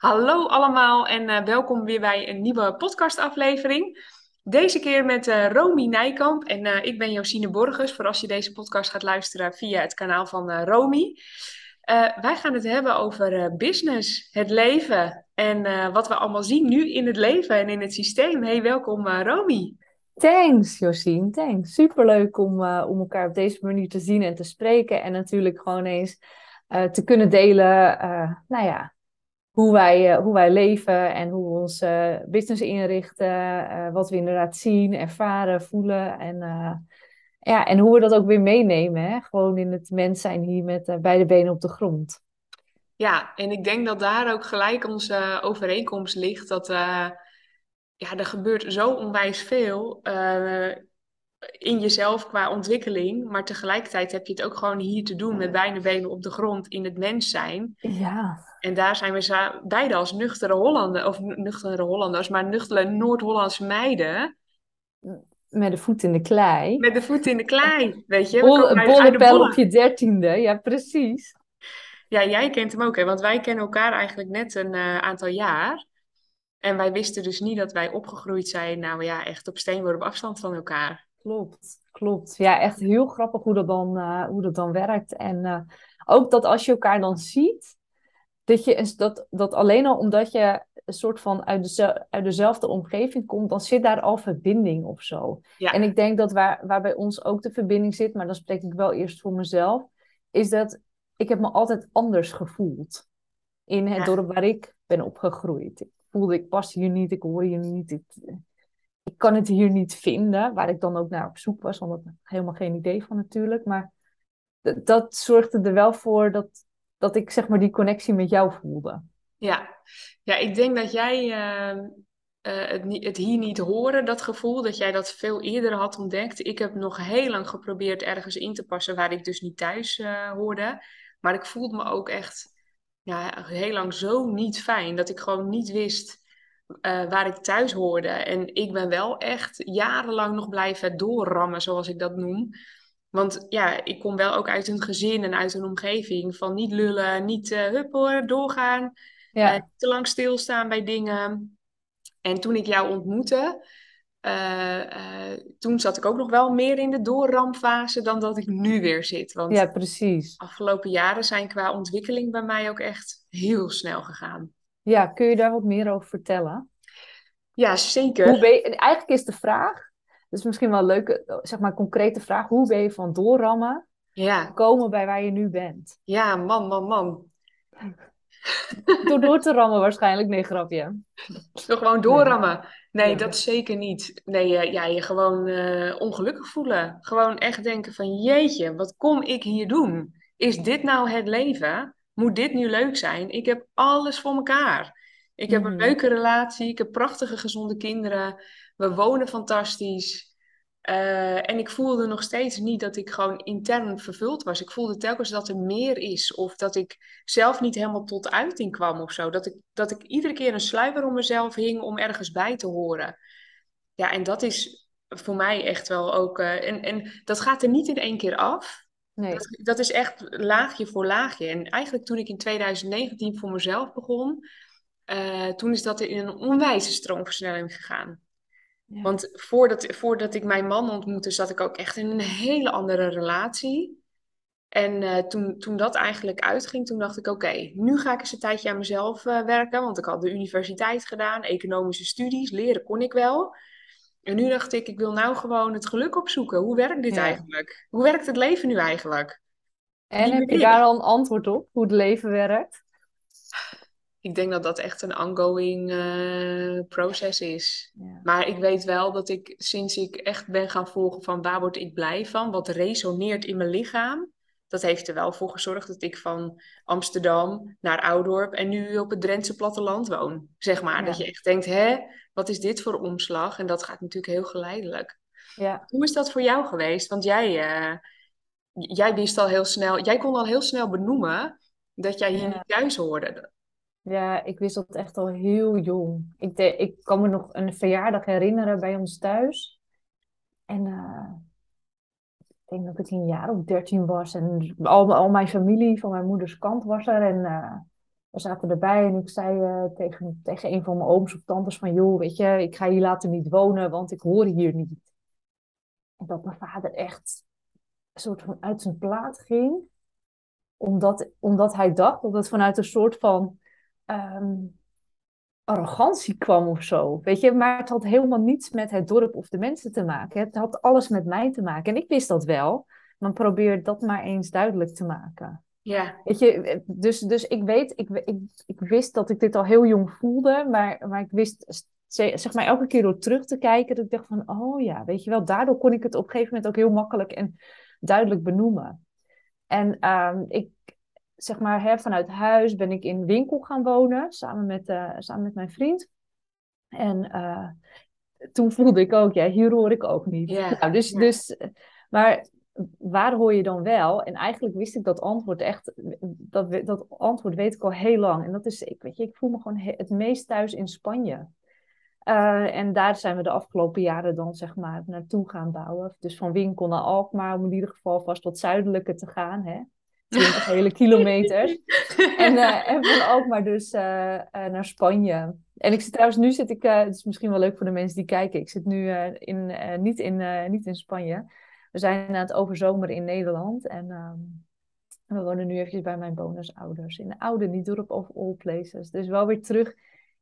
Hallo allemaal en eh, welkom weer bij een nieuwe podcastaflevering. Deze keer met uh, Romy Nijkamp en uh, ik ben Josine Borgers, voor als je deze podcast gaat luisteren via het kanaal van Romy. wij gaan het hebben over business, het leven en wat we allemaal zien nu in het leven en in het systeem. Hey, welkom Romy. Thanks Josine, thanks. Superleuk om, om elkaar op deze manier te zien en te spreken en natuurlijk gewoon eens te kunnen delen, nou ja, hoe wij, uh, hoe wij leven en hoe we onze business inrichten. Uh, wat we inderdaad zien, ervaren, voelen. En, ja, en hoe we dat ook weer meenemen. Hè? Gewoon in het mens zijn hier met beide benen op de grond. Ja, en ik denk dat daar ook gelijk onze overeenkomst ligt. Dat ja, er gebeurt zo onwijs veel in jezelf qua ontwikkeling. Maar tegelijkertijd heb je het ook gewoon hier te doen met beide benen op de grond in het mens zijn. Ja. En daar zijn we beide als nuchtere Hollanders, of nuchtere Hollanders, maar nuchtere Noord-Hollandse meiden. Met de voet in de klei. Met de voet in de klei, weet je. Een bollepel op je dertiende, ja precies. Ja, jij kent hem ook, hè? want wij kennen elkaar eigenlijk net een uh, aantal jaar. En wij wisten dus niet dat wij opgegroeid zijn, nou ja, echt op steenworp afstand van elkaar. Klopt, klopt. Ja, echt heel grappig hoe dat dan, uh, hoe dat dan werkt. En uh, ook dat als je elkaar dan ziet, dat, je, dat, dat alleen al omdat je een soort van uit, de, uit dezelfde omgeving komt, dan zit daar al verbinding of zo. Ja. En ik denk dat waar, waar bij ons ook de verbinding zit, maar dan spreek ik wel eerst voor mezelf, is dat ik heb me altijd anders gevoeld in het dorp waar ik ben opgegroeid. Ik voelde, ik pas hier niet, ik hoor hier niet, ik, ik kan het hier niet vinden, waar ik dan ook naar op zoek was, want ik helemaal geen idee van natuurlijk. Maar dat zorgde er wel voor dat, dat ik zeg maar die connectie met jou voelde. Ja, ja ik denk dat jij uh, het, het, hier niet horen, dat gevoel, dat jij dat veel eerder had ontdekt. Ik heb nog heel lang geprobeerd ergens in te passen waar ik dus niet thuis uh, hoorde. Maar ik voelde me ook echt ja, heel lang zo niet fijn, dat ik gewoon niet wist uh, waar ik thuis hoorde. En ik ben wel echt jarenlang nog blijven doorrammen, zoals ik dat noem. Want ja, ik kom wel ook uit een gezin en uit een omgeving van niet lullen, niet uh, hup hoor, doorgaan, ja. uh, te lang stilstaan bij dingen. En toen ik jou ontmoette, toen zat ik ook nog wel meer in de doorramfase dan dat ik nu weer zit. Want ja, precies. afgelopen jaren zijn qua ontwikkeling bij mij ook echt heel snel gegaan. Ja, kun je daar wat meer over vertellen? Ja, zeker. Hoe ben je, eigenlijk is de vraag, dus misschien wel een leuke, zeg maar concrete vraag, hoe ben je van doorrammen ja. komen bij waar je nu bent? Ja, man, man, man. Door door te rammen waarschijnlijk, nee, grapje. Door gewoon doorrammen. Nee, dat zeker niet. Nee, uh, ja, je gewoon uh, ongelukkig voelen. Gewoon echt denken van, jeetje, wat kom ik hier doen? Is dit nou het leven? Moet dit nu leuk zijn? Ik heb alles voor mekaar. Ik heb een mhm. leuke relatie, ik heb prachtige gezonde kinderen, we wonen fantastisch. Uh, en ik voelde nog steeds niet dat ik gewoon intern vervuld was. Ik voelde telkens dat er meer is. Of dat ik zelf niet helemaal tot uiting kwam of zo. Dat ik, dat ik iedere keer een sluier om mezelf hing om ergens bij te horen. Ja, en dat is voor mij echt wel ook. Uh, en, en dat gaat er niet in één keer af. Nee. Dat, dat is echt laagje voor laagje. En eigenlijk toen ik in 2019 voor mezelf begon, uh, toen is dat in een onwijze stroomversnelling gegaan. Ja. Want voordat, voordat ik mijn man ontmoette, zat ik ook echt in een hele andere relatie. En uh, toen, toen dat eigenlijk uitging, toen dacht ik: oké, nu ga ik eens een tijdje aan mezelf uh, werken. Want ik had de universiteit gedaan, economische studies, leren kon ik wel. En nu dacht ik: ik wil nou gewoon het geluk opzoeken. Hoe werkt dit ja. eigenlijk? Hoe werkt het leven nu eigenlijk? En heb je daar al een antwoord op, hoe het leven werkt? ik denk dat dat echt een ongoing uh, proces is. Ja. Maar ik weet wel dat ik sinds ik echt ben gaan volgen van waar word ik blij van, wat resoneert in mijn lichaam, dat heeft er wel voor gezorgd dat ik van Amsterdam naar Oudorp en nu op het Drentse platteland woon. Zeg maar. Ja. Dat je echt denkt, hè, wat is dit voor omslag? En dat gaat natuurlijk heel geleidelijk. Ja. Hoe is dat voor jou geweest? Want jij, uh, jij wist al heel snel, jij kon al heel snel benoemen dat jij hier niet thuis hoorde. Ja, ik wist dat echt al heel jong. Ik, de, ik kan me nog een verjaardag herinneren bij ons thuis. En uh, ik denk dat ik een jaar of dertien was. En al, al mijn familie van mijn moeders kant was er. En uh, we zaten erbij en ik zei uh, tegen, tegen een van mijn ooms of tantes van... joh, weet je, ik ga hier later niet wonen, want ik hoor hier niet. En dat mijn vader echt een soort van uit zijn plaat ging. Omdat, omdat hij dacht dat het vanuit een soort van ehm, arrogantie kwam of zo. Weet je, maar het had helemaal niets met het dorp of de mensen te maken. Het had alles met mij te maken. En ik wist dat wel. Maar probeer dat maar eens duidelijk te maken. Ja. Weet je, dus, dus ik weet, ik, ik, ik wist dat ik dit al heel jong voelde, maar, maar ik wist, zeg maar, elke keer door terug te kijken, dat ik dacht van, oh ja, weet je wel, daardoor kon ik het op een gegeven moment ook heel makkelijk en duidelijk benoemen. En um, ik, zeg maar, hè, vanuit huis ben ik in winkel gaan wonen, samen met, uh, samen met mijn vriend. En uh, toen voelde ik ook, ja, hier hoor ik ook niet. Yeah. Nou, dus, dus, maar waar hoor je dan wel? En eigenlijk wist ik dat antwoord echt, dat, dat antwoord weet ik al heel lang. En dat is, ik, weet je, ik voel me gewoon het meest thuis in Spanje. Uh, en daar zijn we de afgelopen jaren dan zeg maar naartoe gaan bouwen. Dus van Winkel naar Alkmaar, om in ieder geval vast wat zuidelijker te gaan. Hè? 20 hele kilometers. En, uh, en van Alkmaar dus uh, naar Spanje. En ik zit trouwens, nu zit ik, het is misschien wel leuk voor de mensen die kijken. Ik zit nu in, niet, in, niet in Spanje. We zijn aan het overzomeren in Nederland. En um, we wonen nu eventjes bij mijn bonusouders. In de oude Niedorp of all places. Dus wel weer terug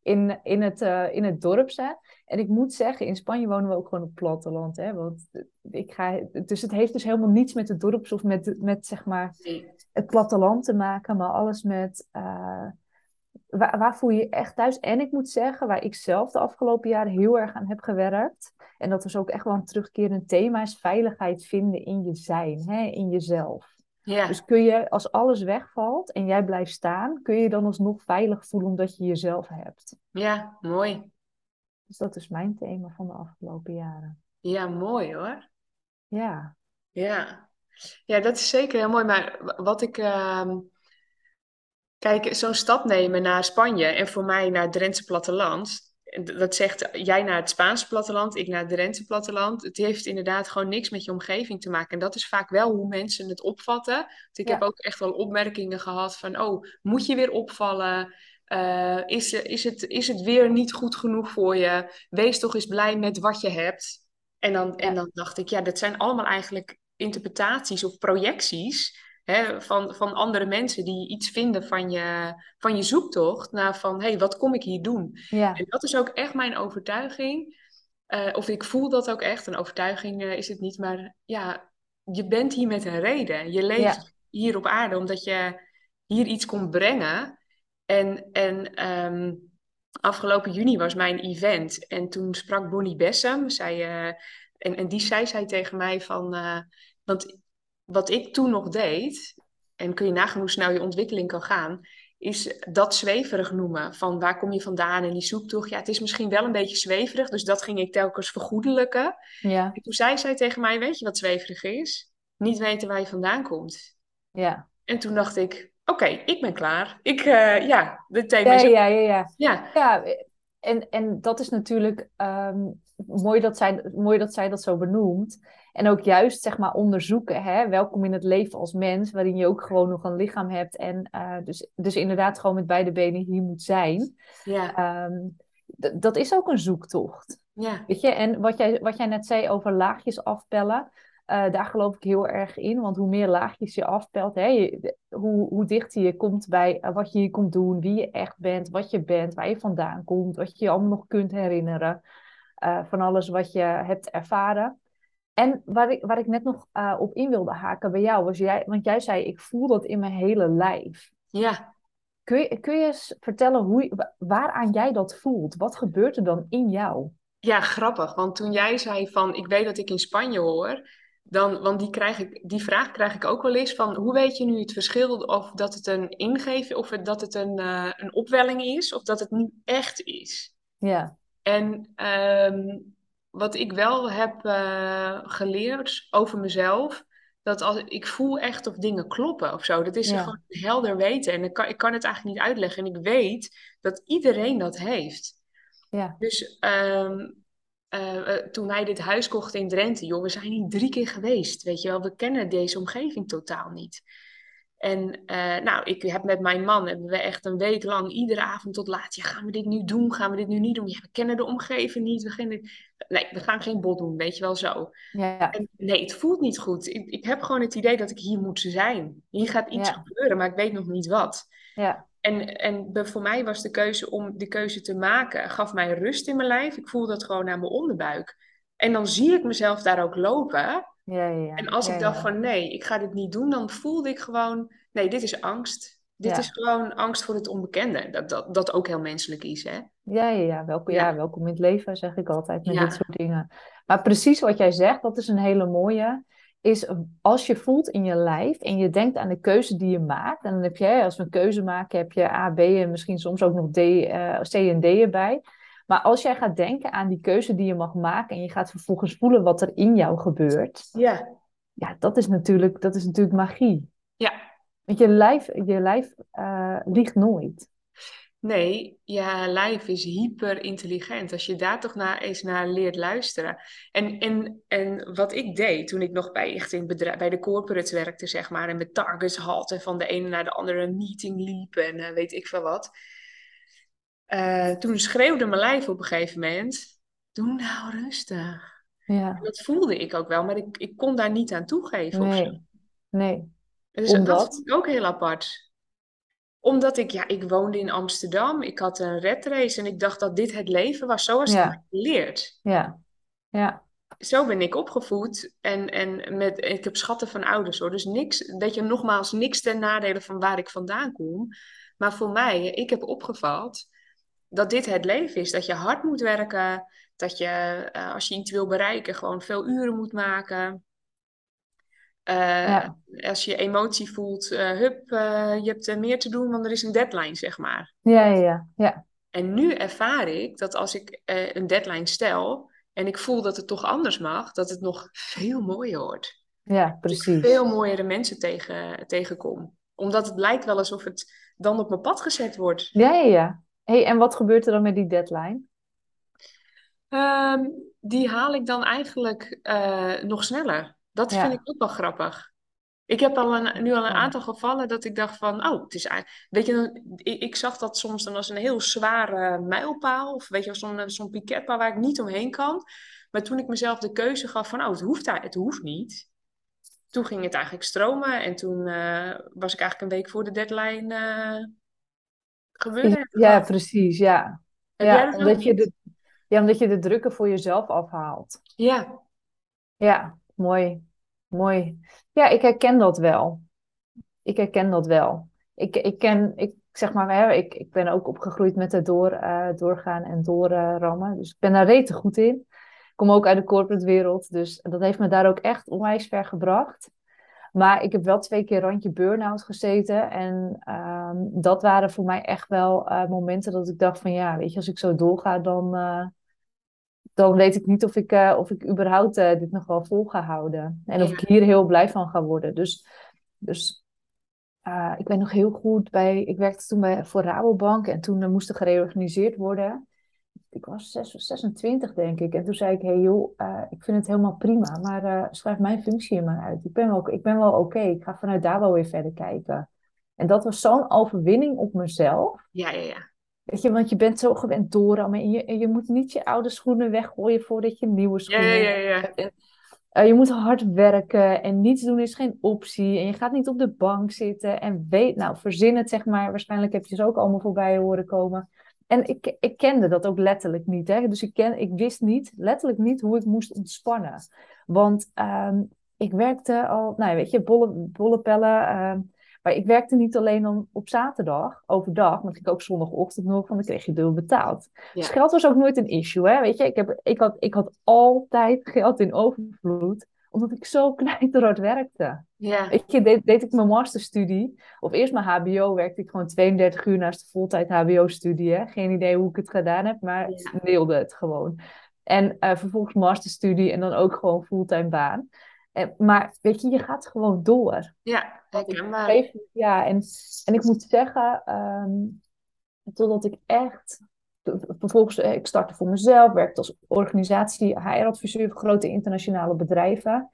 in, in, het, uh, in het dorp. Hè. En ik moet zeggen, in Spanje wonen we ook gewoon op platteland. Hè, want ik ga, dus het heeft dus helemaal niets met het dorps of met, met zeg maar, het platteland te maken. Maar alles met... Uh, waar, waar voel je je echt thuis? En ik moet zeggen, waar ik zelf de afgelopen jaren heel erg aan heb gewerkt en dat is ook echt wel een terugkerend thema, is veiligheid vinden in je zijn, hè, in jezelf. Ja. Dus kun je, als alles wegvalt en jij blijft staan, kun je dan alsnog veilig voelen omdat je jezelf hebt. Ja, mooi. Dus dat is mijn thema van de afgelopen jaren. Ja, mooi hoor. Ja. Ja, ja dat is zeker heel mooi. Maar wat ik. Uh... Kijk, zo'n stap nemen naar Spanje en voor mij naar het Drentse platteland dat zegt jij naar het Spaanse platteland, ik naar het Drentse platteland. Het heeft inderdaad gewoon niks met je omgeving te maken. En dat is vaak wel hoe mensen het opvatten. Want ik heb ook echt wel opmerkingen gehad van, oh, moet je weer opvallen? Uh, is, is, het, is het weer niet goed genoeg voor je? Wees toch eens blij met wat je hebt. En dan, en dan dacht ik, ja, dat zijn allemaal eigenlijk interpretaties of projecties hè, van, van andere mensen die iets vinden van je, van je zoektocht naar van hé, hey, wat kom ik hier doen? Ja. En dat is ook echt mijn overtuiging. Uh, of ik voel dat ook echt. Een overtuiging uh, is het niet, maar ja, je bent hier met een reden. Je leeft ja. hier op aarde omdat je hier iets komt brengen. En, en um, afgelopen juni was mijn event. En toen sprak Bonnie Bessem. Zij, uh, en, en die zei zij tegen mij van... want wat ik toen nog deed, en kun je nagaan hoe snel je ontwikkeling kan gaan, is dat zweverig noemen. Van waar kom je vandaan en die zoektocht. Ja, het is misschien wel een beetje zweverig, dus dat ging ik telkens vergoedelijken. Ja. En toen zei zij tegen mij, weet je wat zweverig is? Niet weten waar je vandaan komt. Ja. En toen dacht ik, oké, okay, ik ben klaar. Ik, uh, ja, de thema ja, ja, ja, ja. Ja, ja en, en dat is natuurlijk um, mooi, dat zij, mooi dat zij dat zo benoemt. En ook juist zeg maar onderzoeken, hè, welkom in het leven als mens, waarin je ook gewoon nog een lichaam hebt en uh, dus, dus inderdaad gewoon met beide benen hier moet zijn. Ja. Um, dat is ook een zoektocht. Ja. Weet je, en wat jij, wat jij net zei over laagjes afpellen, uh, daar geloof ik heel erg in. Want hoe meer laagjes je afpelt, hè, je, hoe, hoe dichter je komt bij uh, wat je hier komt doen, wie je echt bent, wat je bent, waar je vandaan komt, wat je je allemaal nog kunt herinneren. Uh, van alles wat je hebt ervaren. En waar ik, waar ik net nog uh, op in wilde haken bij jou, was jij, want jij zei, ik voel dat in mijn hele lijf. Ja. Kun je, kun je eens vertellen hoe, waaraan jij dat voelt? Wat gebeurt er dan in jou? Ja, grappig. Want toen jij zei van, ik weet dat ik in Spanje hoor, dan, want die, krijg ik, die vraag krijg ik ook wel eens van, hoe weet je nu het verschil of dat het een ingeving of dat het een, uh, een opwelling is of dat het niet echt is? Ja. En um, wat ik wel heb uh, geleerd over mezelf, dat als ik voel echt of dingen kloppen of zo. Dat is Ja. gewoon helder weten. En ik kan, ik kan het eigenlijk niet uitleggen. En ik weet dat iedereen dat heeft. Ja. Dus ehm, eh, eh, toen wij dit huis kochten in Drenthe, joh, we zijn hier drie keer geweest. Weet je wel, we kennen deze omgeving totaal niet. En uh, nou, ik heb met mijn man, hebben we echt een week lang, iedere avond tot laat, ja, gaan we dit nu doen? Gaan we dit nu niet doen? Ja, we kennen de omgeving niet. We gaan Nee, we gaan geen bod doen, weet je wel zo. Ja. En nee, het voelt niet goed. Ik, ik, heb gewoon het idee dat ik hier moet zijn. Hier gaat iets gebeuren, maar ik weet nog niet wat. Ja. En, en voor mij was de keuze om de keuze te maken, gaf mij rust in mijn lijf. Ik voel dat gewoon naar mijn onderbuik. En dan zie ik mezelf daar ook lopen. Ja, ja, ja. En als ik dacht van nee, ik ga dit niet doen, dan voelde ik gewoon, nee, dit is angst. Dit is gewoon angst voor het onbekende. Dat, dat, dat ook heel menselijk is, hè? Ja, ja, ja. Welkom, ja. welkom in het leven, zeg ik altijd met dit soort dingen. Maar precies wat jij zegt, dat is een hele mooie is als je voelt in je lijf en je denkt aan de keuze die je maakt. En dan heb je, als we een keuze maken, heb je A, B en misschien soms ook nog D, uh, C en D erbij. Maar als jij gaat denken aan die keuze die je mag maken en je gaat vervolgens voelen wat er in jou gebeurt. Ja. Ja, dat is natuurlijk, dat is natuurlijk magie. Ja. Want je lijf, je lijf uh, liegt nooit. Nee, je lijf is hyper intelligent. Als je daar toch naar, eens naar leert luisteren. En, en, en wat ik deed toen ik nog bij, echt in bedrijf, bij de corporates werkte, zeg maar, en met targets had en van de ene naar de andere meeting liep en uh, weet ik veel wat. Uh, toen schreeuwde mijn lijf op een gegeven moment: Doe nou rustig. Ja. En dat voelde ik ook wel, maar ik, ik kon daar niet aan toegeven. Nee. Nee. Dus Omdat? dat vond ik ook heel apart omdat ik, ja, ik woonde in Amsterdam. Ik had een redrace en ik dacht dat dit het leven was. Zo was het geleerd. Ja, ja. Zo ben ik opgevoed. En, en met, ik heb schatten van ouders hoor. Dus niks, dat je nogmaals, niks ten nadele van waar ik vandaan kom. Maar voor mij, ik heb opgevat dat dit het leven is. Dat je hard moet werken. Dat je, uh, als je iets wil bereiken, gewoon veel uren moet maken. Uh, Als je emotie voelt, uh, hup, je hebt meer te doen, want er is een deadline, zeg maar. Ja, ja, ja. En nu ervaar ik dat als ik een deadline stel en ik voel dat het toch anders mag, dat het nog veel mooier wordt. Ja, precies. veel mooiere mensen tegen, tegenkom. Omdat het lijkt wel alsof het dan op mijn pad gezet wordt. Ja, ja, ja. Hey, en wat gebeurt er dan met die deadline? Um, die haal ik dan eigenlijk nog sneller. Dat vind ik ook wel grappig. Ik heb al een, nu al een aantal gevallen dat ik dacht van, oh, het is eigenlijk, weet je, ik, ik zag dat soms dan als een heel zware mijlpaal, of weet je, zo'n zo'n piketpaal waar ik niet omheen kan. Maar toen ik mezelf de keuze gaf van, oh, het hoeft, daar, het hoeft niet. Toen ging het eigenlijk stromen en toen uh, was ik eigenlijk een week voor de deadline uh, Ja, precies, ja. Ja omdat, je de, ja, omdat je de drukken voor jezelf afhaalt. Ja. Ja, mooi. Mooi. Ja, ik herken dat wel. Ik herken dat wel. Ik, ik ken, ik zeg maar, hè, ik, ik ben ook opgegroeid met het door, uh, doorgaan en doorrammen. Uh, dus ik ben daar rete goed in. Ik kom ook uit de corporate wereld, dus dat heeft me daar ook echt onwijs ver gebracht. Maar ik heb wel twee keer randje burn-out gezeten. En um, dat waren voor mij echt wel uh, momenten dat ik dacht van ja, weet je, als ik zo doorga, dan, uh, dan weet ik niet of ik, uh, of ik überhaupt dit nog wel vol ga houden. En of ik hier heel blij van ga worden. Dus, dus ik ben nog heel goed bij. Ik werkte toen bij, voor Rabobank en toen moest er gereorganiseerd worden. Ik was 26, denk ik. En toen zei ik: Hey joh, ik vind het helemaal prima, maar schrijf mijn functie er maar uit. Ik ben wel, ik ben wel oké. Ik ga vanuit daar wel weer verder kijken. En dat was zo'n overwinning op mezelf. Ja, ja, ja. Weet je, want je bent zo gewend doorrammen. En je, je moet niet je oude schoenen weggooien voordat je nieuwe schoenen ja, ja, ja, hebt. En, uh, je moet hard werken en niets doen is geen optie. En je gaat niet op de bank zitten en weet, nou, verzin het zeg maar. Waarschijnlijk heb je ze ook allemaal voorbij horen komen. En ik, ik kende dat ook letterlijk niet. Hè? Dus ik, ken, ik wist niet, letterlijk niet, hoe ik moest ontspannen. Want um, ik werkte al, nou weet je, bolle, bollepellen. Um, maar ik werkte niet alleen dan op zaterdag, overdag, want ik ook zondagochtend nog, want dan kreeg je dubbel betaald. Dus geld was ook nooit een issue, hè? Weet je, ik, heb, ik, had, ik had altijd geld in overvloed, omdat ik zo knijterhard werkte. Ja. Weet je, deed, deed ik mijn masterstudie, of eerst mijn HBO, werkte ik gewoon 32 uur naast de voltijd HBO-studie. Geen idee hoe ik het gedaan heb, maar ja. deelde het gewoon. En uh, vervolgens masterstudie en dan ook gewoon fulltime baan. En, maar weet je, je gaat gewoon door. Ja, herkenbaar. Ja, en, en ik moet zeggen, um, totdat ik echt... Vervolgens, ik startte voor mezelf, werkte als organisatie, HR-adviseur voor grote internationale bedrijven.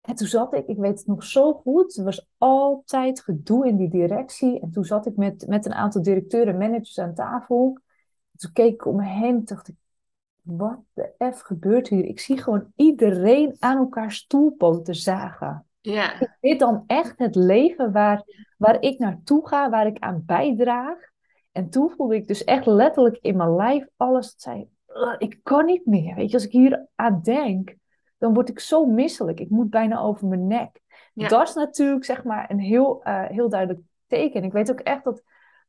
En toen zat ik, ik weet het nog zo goed, er was altijd gedoe in die directie. En toen zat ik met, met een aantal directeuren en managers aan tafel. Toen keek ik om me heen en dacht ik, wat de F gebeurt hier? Ik zie gewoon iedereen aan elkaar stoelpoten zagen. Ja. Is dit dan echt het leven waar, waar ik naartoe ga, waar ik aan bijdraag? En toen voelde ik dus echt letterlijk in mijn lijf alles dat zei, ik kan niet meer. Weet je, als ik hier aan denk, dan word ik zo misselijk. Ik moet bijna over mijn nek. Ja. Dat is natuurlijk zeg maar een heel, uh, heel duidelijk teken. Ik weet ook echt dat,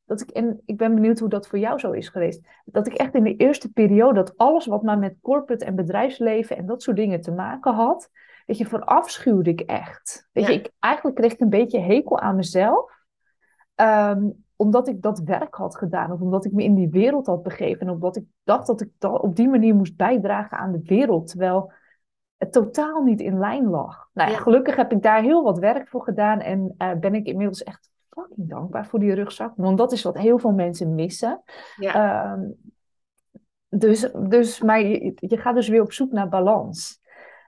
dat ik, en ik ben benieuwd hoe dat voor jou zo is geweest, dat ik echt in de eerste periode, dat alles wat maar met corporate en bedrijfsleven en dat soort dingen te maken had, weet je, verafschuwde ik echt. Weet Ja. je, ik, eigenlijk kreeg ik een beetje hekel aan mezelf. Ehm, omdat ik dat werk had gedaan, of omdat ik me in die wereld had begeven, en omdat ik dacht dat ik dat op die manier moest bijdragen aan de wereld, terwijl het totaal niet in lijn lag. Nou ja, Ja. gelukkig heb ik daar heel wat werk voor gedaan en eh, ben ik inmiddels echt fucking dankbaar voor die rugzak, want dat is wat heel veel mensen missen. Ja. Ehm, dus, dus, maar je, je gaat dus weer op zoek naar balans.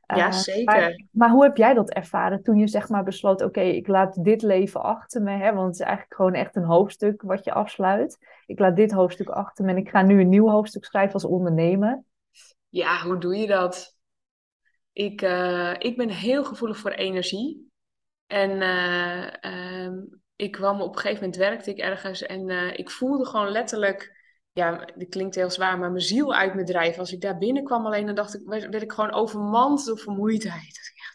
Ja, Eh, zeker. Maar, maar hoe heb jij dat ervaren toen je zeg maar besloot, oké, ik laat dit leven achter me, hè, want het is eigenlijk gewoon echt een hoofdstuk wat je afsluit. Ik laat dit hoofdstuk achter me en ik ga nu een nieuw hoofdstuk schrijven als ondernemer. Ja, hoe doe je dat? Ik, eh, ik ben heel gevoelig voor energie. En eh, ehm, ik kwam op een gegeven moment, werkte ik ergens en ik voelde gewoon letterlijk, ja, dit klinkt heel zwaar, maar mijn ziel uit mijn drijf. Als ik daar binnenkwam alleen, dan dacht ik, werd, ik gewoon overmand door vermoeidheid. Dat echt-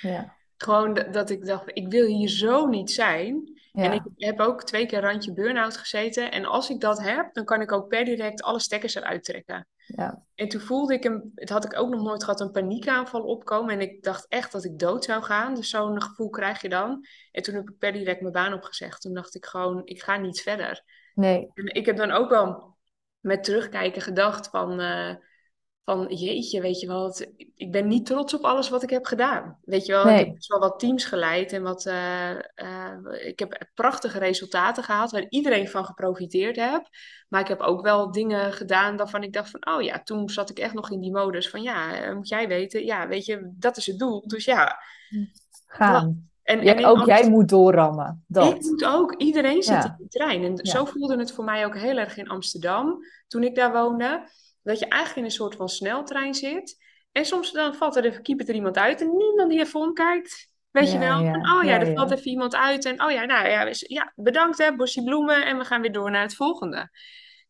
Ja, Gewoon dat, dat ik dacht, ik wil hier zo niet zijn. En ik heb ook twee keer randje burn-out gezeten. En als ik dat heb, dan kan ik ook per direct alle stekkers eruit trekken. ja, En toen voelde ik hem, het had ik ook nog nooit gehad, een paniekaanval opkomen. En ik dacht echt dat ik dood zou gaan. Dus zo'n gevoel krijg je dan. En toen heb ik per direct mijn baan opgezegd. Toen dacht ik gewoon, ik ga niet verder. Nee, En ik heb dan ook wel met terugkijken gedacht van, eh, van jeetje, weet je wel, het- ik ben niet trots op alles wat ik heb gedaan. Weet je wel, ik heb best wel wat teams geleid en wat, eh, eh, ik heb prachtige resultaten gehaald waar iedereen van geprofiteerd heeft. Maar ik heb ook wel dingen gedaan waarvan ik dacht van, oh ja, toen zat ik echt nog in die modus van, ja, moet jij weten, ja, weet je, dat is het doel. Dus ja, gaan. En Ja, ook jij moet doorrammen, ik dat. moet ook. Iedereen zit in die trein. En zo voelde het voor mij ook heel erg in Amsterdam, toen ik daar woonde. Dat je eigenlijk in een soort van sneltrein zit. En soms dan valt er even, kiepert er iemand uit en niemand die even omkijkt. Weet je wel? Oh ja, er valt even iemand uit. En oh ja, nou ja, ja bedankt hè, bosje bloemen. En we gaan weer door naar het volgende.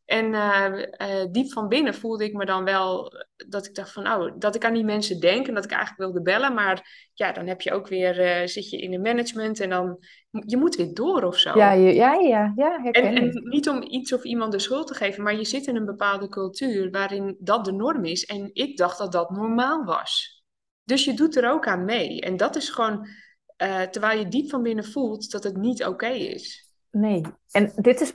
En eh, eh, diep van binnen voelde ik me dan wel dat ik dacht van, oh, dat ik aan die mensen denk en dat ik eigenlijk wilde bellen. Maar ja, dan heb je ook weer, eh, zit je in een management en dan, je moet weer door of zo. Ja, ja, ja, ja, En, niet om iets of iemand de schuld te geven, maar je zit in een bepaalde cultuur waarin dat de norm is. En ik dacht dat dat normaal was. Dus je doet er ook aan mee. En dat is gewoon, terwijl je diep van binnen voelt dat het niet oké is. Nee, en dit is,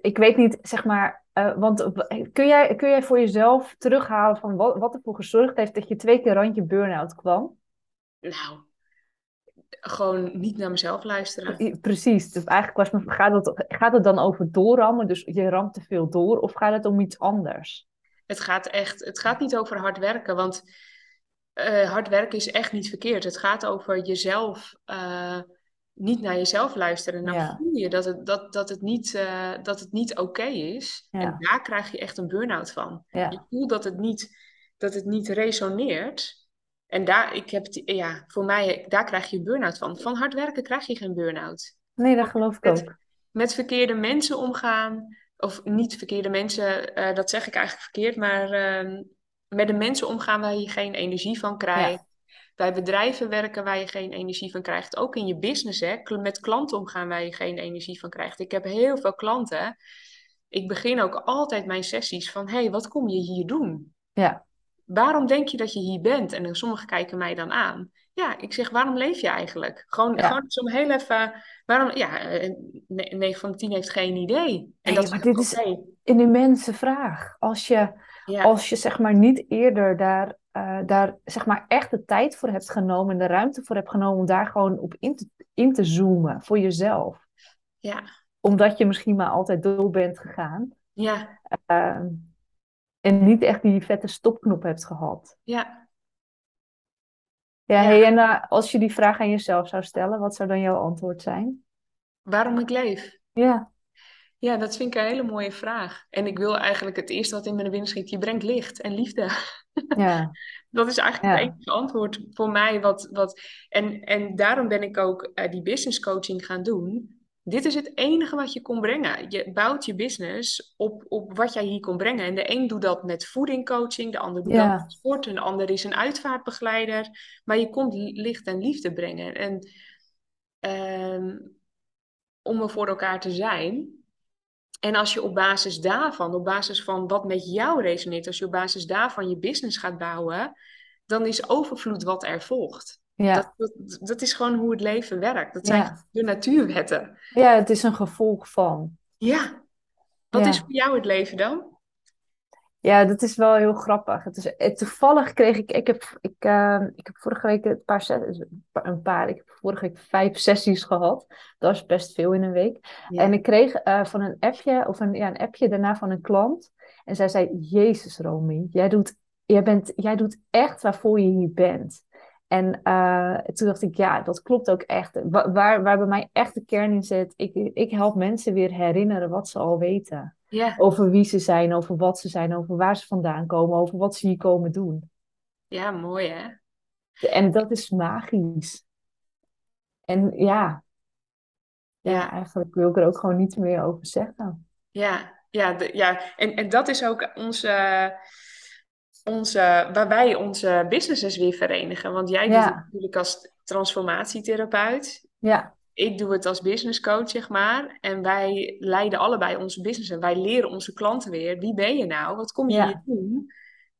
ik weet niet, zeg maar, eh, want kun jij, kun jij voor jezelf terughalen van wat, wat ervoor gezorgd heeft dat je twee keer randje burn-out kwam? Nou, gewoon niet naar mezelf luisteren. Precies, dus eigenlijk was mijn, gaat het, gaat het dan over doorrammen, dus je ramt te veel door, of gaat het om iets anders? Het gaat echt, het gaat niet over hard werken, want eh, hard werken is echt niet verkeerd. Het gaat over jezelf, eh, niet naar jezelf luisteren. En dan Ja, voel je dat het, dat, dat het niet, eh, dat het niet oké is. En daar krijg je echt een burn-out van. Je voelt dat het niet, dat het niet resoneert. En daar, ik heb, ja, voor mij, daar krijg je een burn-out van. Van hard werken krijg je geen burn-out. nee, dat geloof ik Met, ook. met verkeerde mensen omgaan, of niet verkeerde mensen, eh, dat zeg ik eigenlijk verkeerd, maar ehm, met de mensen omgaan waar je geen energie van krijgt. Bij bedrijven werken waar je geen energie van krijgt. Ook in je business, hè. Met klanten omgaan waar je geen energie van krijgt. Ik heb heel veel klanten. Ik begin ook altijd mijn sessies van, hé, hey, wat kom je hier doen? ja, Waarom denk je dat je hier bent? En dan sommigen kijken mij dan aan. Ja, ik zeg, waarom leef je eigenlijk? Gewoon, ja. gewoon heel even, waarom, ja, eh, ne- 9 van de 10 heeft geen idee. En dat is maar ook dit is een immense vraag. Als je, Ja, als je zeg maar niet eerder daar, eh, daar zeg maar echt de tijd voor hebt genomen en de ruimte voor hebt genomen om daar gewoon op in te, in te zoomen voor jezelf. ja, Omdat je misschien maar altijd door bent gegaan. ja, ehm, en niet echt die vette stopknop hebt gehad. ja. Ja, Ja. hey, en eh, als je die vraag aan jezelf zou stellen, wat zou dan jouw antwoord zijn? Waarom ik leef? Ja, Ja, dat vind ik een hele mooie vraag. En ik wil eigenlijk het eerste wat in mijn binnen schiet, je brengt licht en liefde. ja, Dat is eigenlijk het enige antwoord voor mij. Wat, wat, en, en daarom ben ik ook eh, die business coaching gaan doen. Dit is het enige wat je kon brengen. Je bouwt je business op, op wat jij hier kon brengen. En de een doet dat met voedingcoaching, de ander doet dat met sport, en de ander is een uitvaartbegeleider. Maar je komt licht en liefde brengen. En ehm, om er voor elkaar te zijn. En als je op basis daarvan, op basis van wat met jou resoneert, als je op basis daarvan je business gaat bouwen, dan is overvloed wat er volgt. ja, Dat, dat, dat is gewoon hoe het leven werkt. Dat zijn ja. de natuurwetten. Ja, het is een gevolg van. Ja, wat is voor jou het leven dan? Ja, dat is wel heel grappig. Het is, eh, toevallig kreeg ik, ik heb, ik, eh, ik heb vorige week een paar, se- een paar, ik heb vorige week vijf sessies gehad. Dat is best veel in een week. En ik kreeg eh, van een appje, of een, ja, een appje daarna van een klant. En zij zei, Jezus Romy, jij doet, jij bent, jij doet echt waarvoor je hier bent. En eh, toen dacht ik, ja, dat klopt ook echt. Wa- Waar, waar bij mij echt de kern in zit, ik, ik help mensen weer herinneren wat ze al weten. Ja, Over wie ze zijn, over wat ze zijn, over waar ze vandaan komen, over wat ze hier komen doen. ja, mooi hè? En dat is magisch. En ja, ja, Ja, eigenlijk wil ik er ook gewoon niets meer over zeggen. ja, ja, de- ja. En, en dat is ook onze, onze, waar wij onze businesses weer verenigen. Want jij doet Ja, natuurlijk als transformatietherapeut. ja, Ik doe het als business coach, zeg maar. En wij leiden allebei onze business. En wij leren onze klanten weer. Wie ben je nou? Wat kom je hier doen?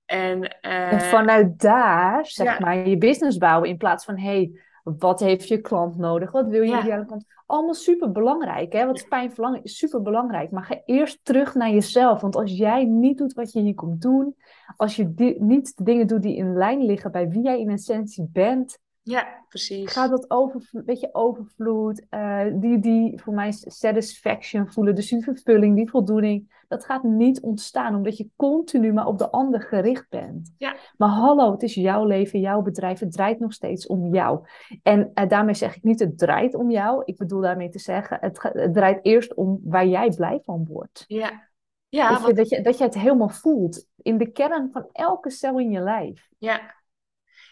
En En eh, vanuit daar, zeg ja, maar, je business bouwen in plaats van, hé, hey, wat heeft je klant nodig? Wat wil je ja, ideale klant? Allemaal super belangrijk, hè? Wat pijn verlangen is super belangrijk. Maar ga eerst terug naar jezelf. Want als jij niet doet wat je hier komt doen, als je niet de dingen doet die in lijn liggen bij wie jij in essentie bent, ja, gaat precies. dat over, weet je, overvloed, eh, die, die voor mij satisfaction voelen, dus die vervulling, die voldoening, dat gaat niet ontstaan omdat je continu maar op de ander gericht bent. Ja, Maar hallo, het is jouw leven, jouw bedrijf, het draait nog steeds om jou. En eh, daarmee zeg ik niet het draait om jou, ik bedoel daarmee te zeggen, het, draait eerst om waar jij blij van wordt. ja, ja, je, want, dat je, dat je het helemaal voelt in de kern van elke cel in je lijf. ja.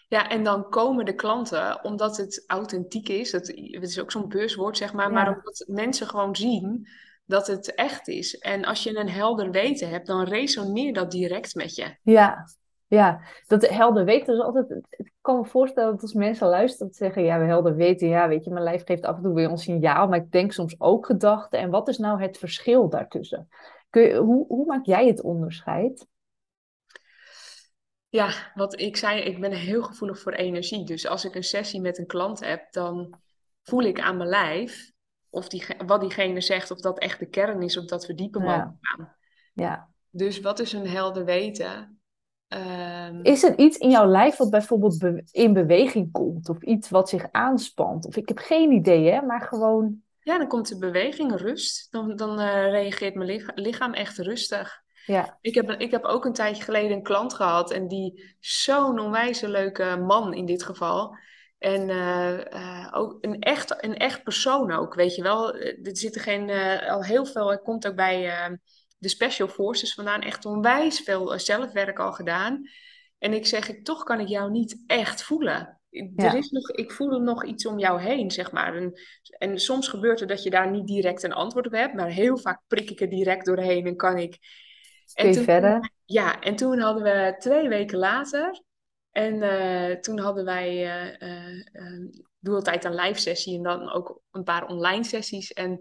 Ja, en dan komen de klanten, omdat het authentiek is. Dat, het is ook zo'n beurswoord, zeg maar. Maar omdat mensen gewoon zien dat het echt is. En als je een helder weten hebt, dan resoneert dat direct met je. Ja, ja, dat helder weten is altijd. Ik kan me voorstellen dat als mensen luisteren, dat zeggen: Ja, we helder weten, ja, weet je, mijn lijf geeft af en toe weer een signaal, maar ik denk soms ook gedachten. En wat is nou het verschil daartussen? Kun je, hoe, hoe maak jij het onderscheid? Ja, wat ik zei, ik ben heel gevoelig voor energie. Dus als ik een sessie met een klant heb, dan voel ik aan mijn lijf of die, wat diegene zegt, of dat echt de kern is, of dat we dieper mogen gaan. ja. Dus wat is een helder weten? Ehm, Is er iets in jouw lijf wat bijvoorbeeld be- in beweging komt, of iets wat zich aanspant? Of ik heb geen idee, hè, maar gewoon. ja, dan komt de beweging, rust. Dan, dan eh, reageert mijn licha- lichaam echt rustig. Ja, Ik heb, ik heb ook een tijdje geleden een klant gehad en die zo'n onwijs leuke man in dit geval. En eh, eh, ook een echt, een echt persoon ook, weet je wel. Eh, Er zitten geen, al heel veel, hij komt ook bij de Special Forces vandaan, echt onwijs veel zelfwerk al gedaan. En ik zeg, ik, toch kan ik jou niet echt voelen. Er is nog, ik voel nog iets om jou heen, zeg maar. En, en soms gebeurt het dat je daar niet direct een antwoord op hebt, maar heel vaak prik ik er direct doorheen en kan ik kun en je toen, verder? ja, en toen hadden we twee weken later. En eh, toen hadden wij, eh eh, eh, ik doe altijd een live sessie en dan ook een paar online sessies. En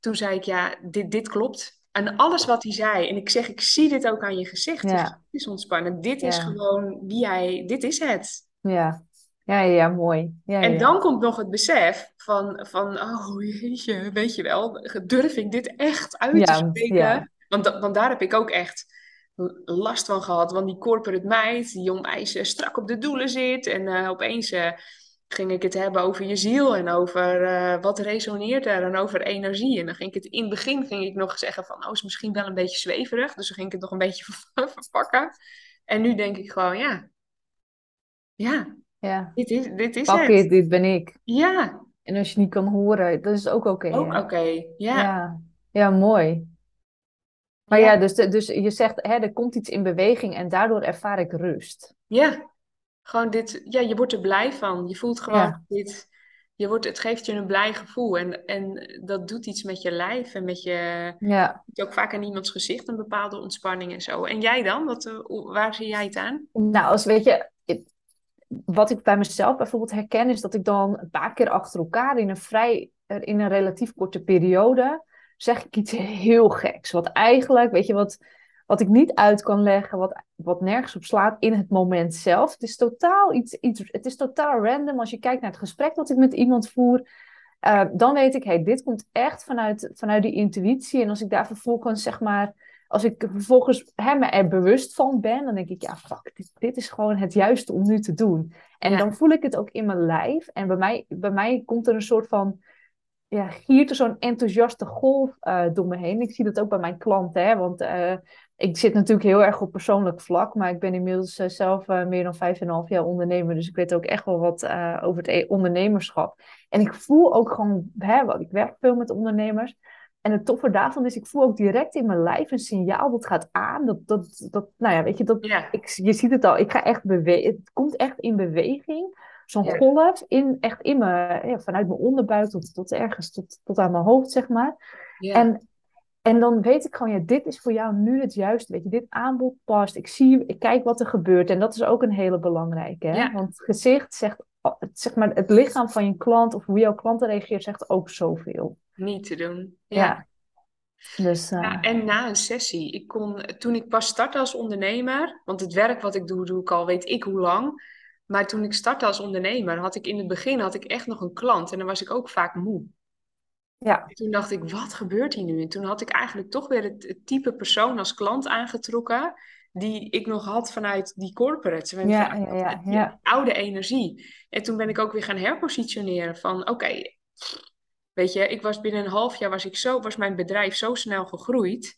toen zei ik, ja, dit, dit klopt. En alles wat hij zei, en ik zeg, ik zie dit ook aan je gezicht. Ja, is ontspannen. Dit is ja, gewoon wie jij, dit is het. ja, ja, ja, mooi. Ja, En dan komt nog het besef van, van oh jeetje, weet je wel, durf ik dit echt uit te spreken? Want, da- want daar heb ik ook echt last van gehad. Want die corporate meid, die onwijs eh, strak op de doelen zit. En eh, opeens eh, ging ik het hebben over je ziel en over eh, wat resoneert er en over energie. En dan ging ik het in het begin ging ik nog zeggen van, oh, is misschien wel een beetje zweverig. Dus dan ging ik het nog een beetje verpakken. En nu denk ik gewoon, ja, ja. ja. Dit is, dit is Pak het. it, dit ben ik. Ja, En als je niet kan horen, dat is ook oké. ook oké. Ja, Ja. ja, mooi. Maar ja, ja, dus, dus je zegt, hè, er komt iets in beweging en daardoor ervaar ik rust. ja. Gewoon dit, ja, je wordt er blij van. Je voelt gewoon Ja, dit, je wordt, het geeft je een blij gevoel. En, en dat doet iets met je lijf en met je, ja. je ziet ook vaak aan iemands gezicht een bepaalde ontspanning en zo. En jij dan? Wat, eh, waar zie jij het aan? Nou, als weet je, wat ik bij mezelf bijvoorbeeld herken, is dat ik dan een paar keer achter elkaar in een vrij, in een relatief korte periode, zeg ik iets heel geks. Wat eigenlijk, weet je, wat, wat ik niet uit kan leggen, wat, wat nergens op slaat in het moment zelf. Het is totaal iets, iets, het is totaal random als je kijkt naar het gesprek dat ik met iemand voer. eh, dan weet ik, hey, dit komt echt vanuit, vanuit die intuïtie. En als ik daar vervolgens, zeg maar, als ik vervolgens hè, me er bewust van ben, dan denk ik, ja, fuck, dit, dit is gewoon het juiste om nu te doen. En Ja, dan voel ik het ook in mijn lijf. En bij mij, bij mij komt er een soort van, ja, giert er zo'n enthousiaste golf eh, door me heen. Ik zie dat ook bij mijn klanten, hè, want eh, ik zit natuurlijk heel erg op persoonlijk vlak, maar ik ben inmiddels eh, zelf meer dan vijf en een half jaar ondernemer, dus ik weet ook echt wel wat over het e- ondernemerschap. En ik voel ook gewoon, hè, want ik werk veel met ondernemers. En het toffe daarvan is, ik voel ook direct in mijn lijf een signaal dat gaat aan. Dat, dat, dat, nou ja, weet je, dat, ja, ik, je ziet het al, ik ga echt bewegen. Het komt echt in beweging. Zo'n ja, golf in, echt in mijn, ja, vanuit mijn onderbuik tot, tot ergens, tot, tot aan mijn hoofd, zeg maar. ja, En, en dan weet ik gewoon, ja, dit is voor jou nu het juiste. Weet je, dit aanbod past. Ik zie, ik kijk wat er gebeurt. En dat is ook een hele belangrijke. Hè? Want gezicht zegt, het- zeg maar, het lichaam van je klant of hoe jouw klant reageert, zegt ook zoveel. Niet te doen. Ja. Dus Ja, eh, en na een sessie. Ik kon, toen ik pas startte als ondernemer, want het werk wat ik doe, doe ik al weet ik hoe lang. Maar toen ik startte als ondernemer, had ik in het begin had ik echt nog een klant en dan was ik ook vaak moe. ja, En toen dacht ik, wat gebeurt hier nu? En toen had ik eigenlijk toch weer het, het type persoon als klant aangetrokken die ik nog had vanuit die corporates, en ja, ja, dat- ja, oude energie. En toen ben ik ook weer gaan herpositioneren van, oké, weet je, ik was binnen een half jaar was ik zo, was mijn bedrijf zo snel gegroeid.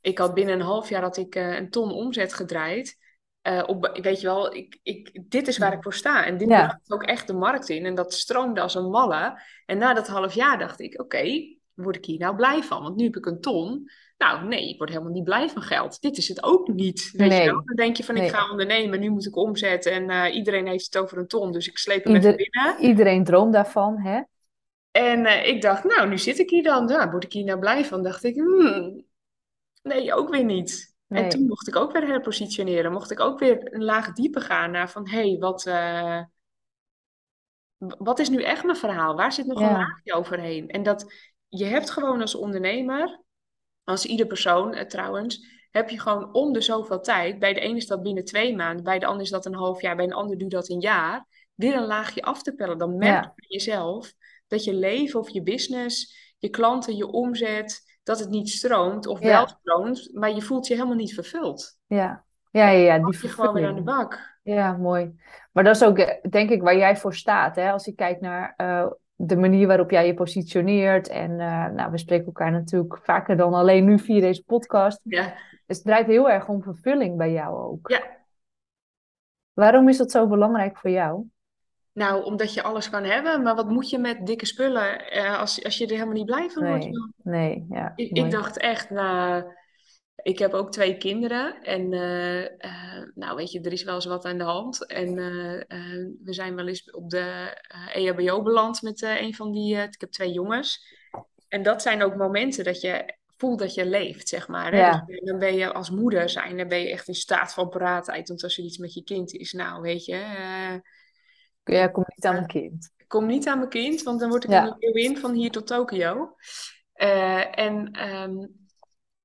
Ik had binnen een half jaar had ik eh, een ton omzet gedraaid. Eh, op, weet je wel, ik, ik, dit is waar ik voor sta. En dit ja, ook echt de markt in. En dat stroomde als een malle. En na dat half jaar dacht ik, oké, word ik hier nou blij van? Want nu heb ik een ton. Nou, nee, ik word helemaal niet blij van geld. Dit is het ook niet, weet je wel. nee, Dan denk je van, ik nee. ga ondernemen, nu moet ik omzetten. En eh, iedereen heeft het over een ton, dus ik sleep hem even Ieder, binnen. iedereen droomt daarvan, hè? En eh, ik dacht, nou, nu zit ik hier dan. Ja, word ik hier nou blij van? Dacht ik, hmm, nee, ook weer niet. En toen mocht ik ook weer herpositioneren. Mocht ik ook weer een laag dieper gaan naar van, hé, hey, wat, eh, wat is nu echt mijn verhaal? Waar zit nog een laagje overheen? En dat je hebt gewoon als ondernemer, als ieder persoon eh, trouwens, heb je gewoon om de zoveel tijd, bij de ene is dat binnen twee maanden, bij de ander is dat een half jaar, bij een ander duurt dat een jaar, weer een laagje af te pellen. Dan merk je ja, jezelf dat je leven of je business, je klanten, je omzet, dat het niet stroomt of wel stroomt, maar je voelt je helemaal niet vervuld. ja, ja, ja, ja, die Mag je gewoon weer aan de bak. Ja, mooi. Maar dat is ook, eh, denk ik, waar jij voor staat, hè? Als je kijkt naar eh, de manier waarop jij je positioneert. En eh, nou, we spreken elkaar natuurlijk vaker dan alleen nu via deze podcast. Ja, Dus het draait heel erg om vervulling bij jou ook. ja. Waarom is dat zo belangrijk voor jou? Nou, omdat je alles kan hebben, maar wat moet je met dikke spullen eh, als, als je er helemaal niet blij van wordt? Nee, nee, ja, Ik, dacht echt, nou, ik heb ook twee kinderen en eh, eh, nou weet je, er is wel eens wat aan de hand. En we zijn wel eens op de eh, EHBO beland met een van die, ik heb twee jongens. En dat zijn ook momenten dat je voelt dat je leeft, zeg maar. Hè? Ja, Dus dan ben je als moeder zijn, dan ben je echt in staat van paraatheid. Want als er iets met je kind is, nou weet je, ja, kom niet aan eh, een kind. ik kom niet aan mijn kind, want dan word ik Ja, een leeuwin van hier tot Tokio. Eh, en ehm,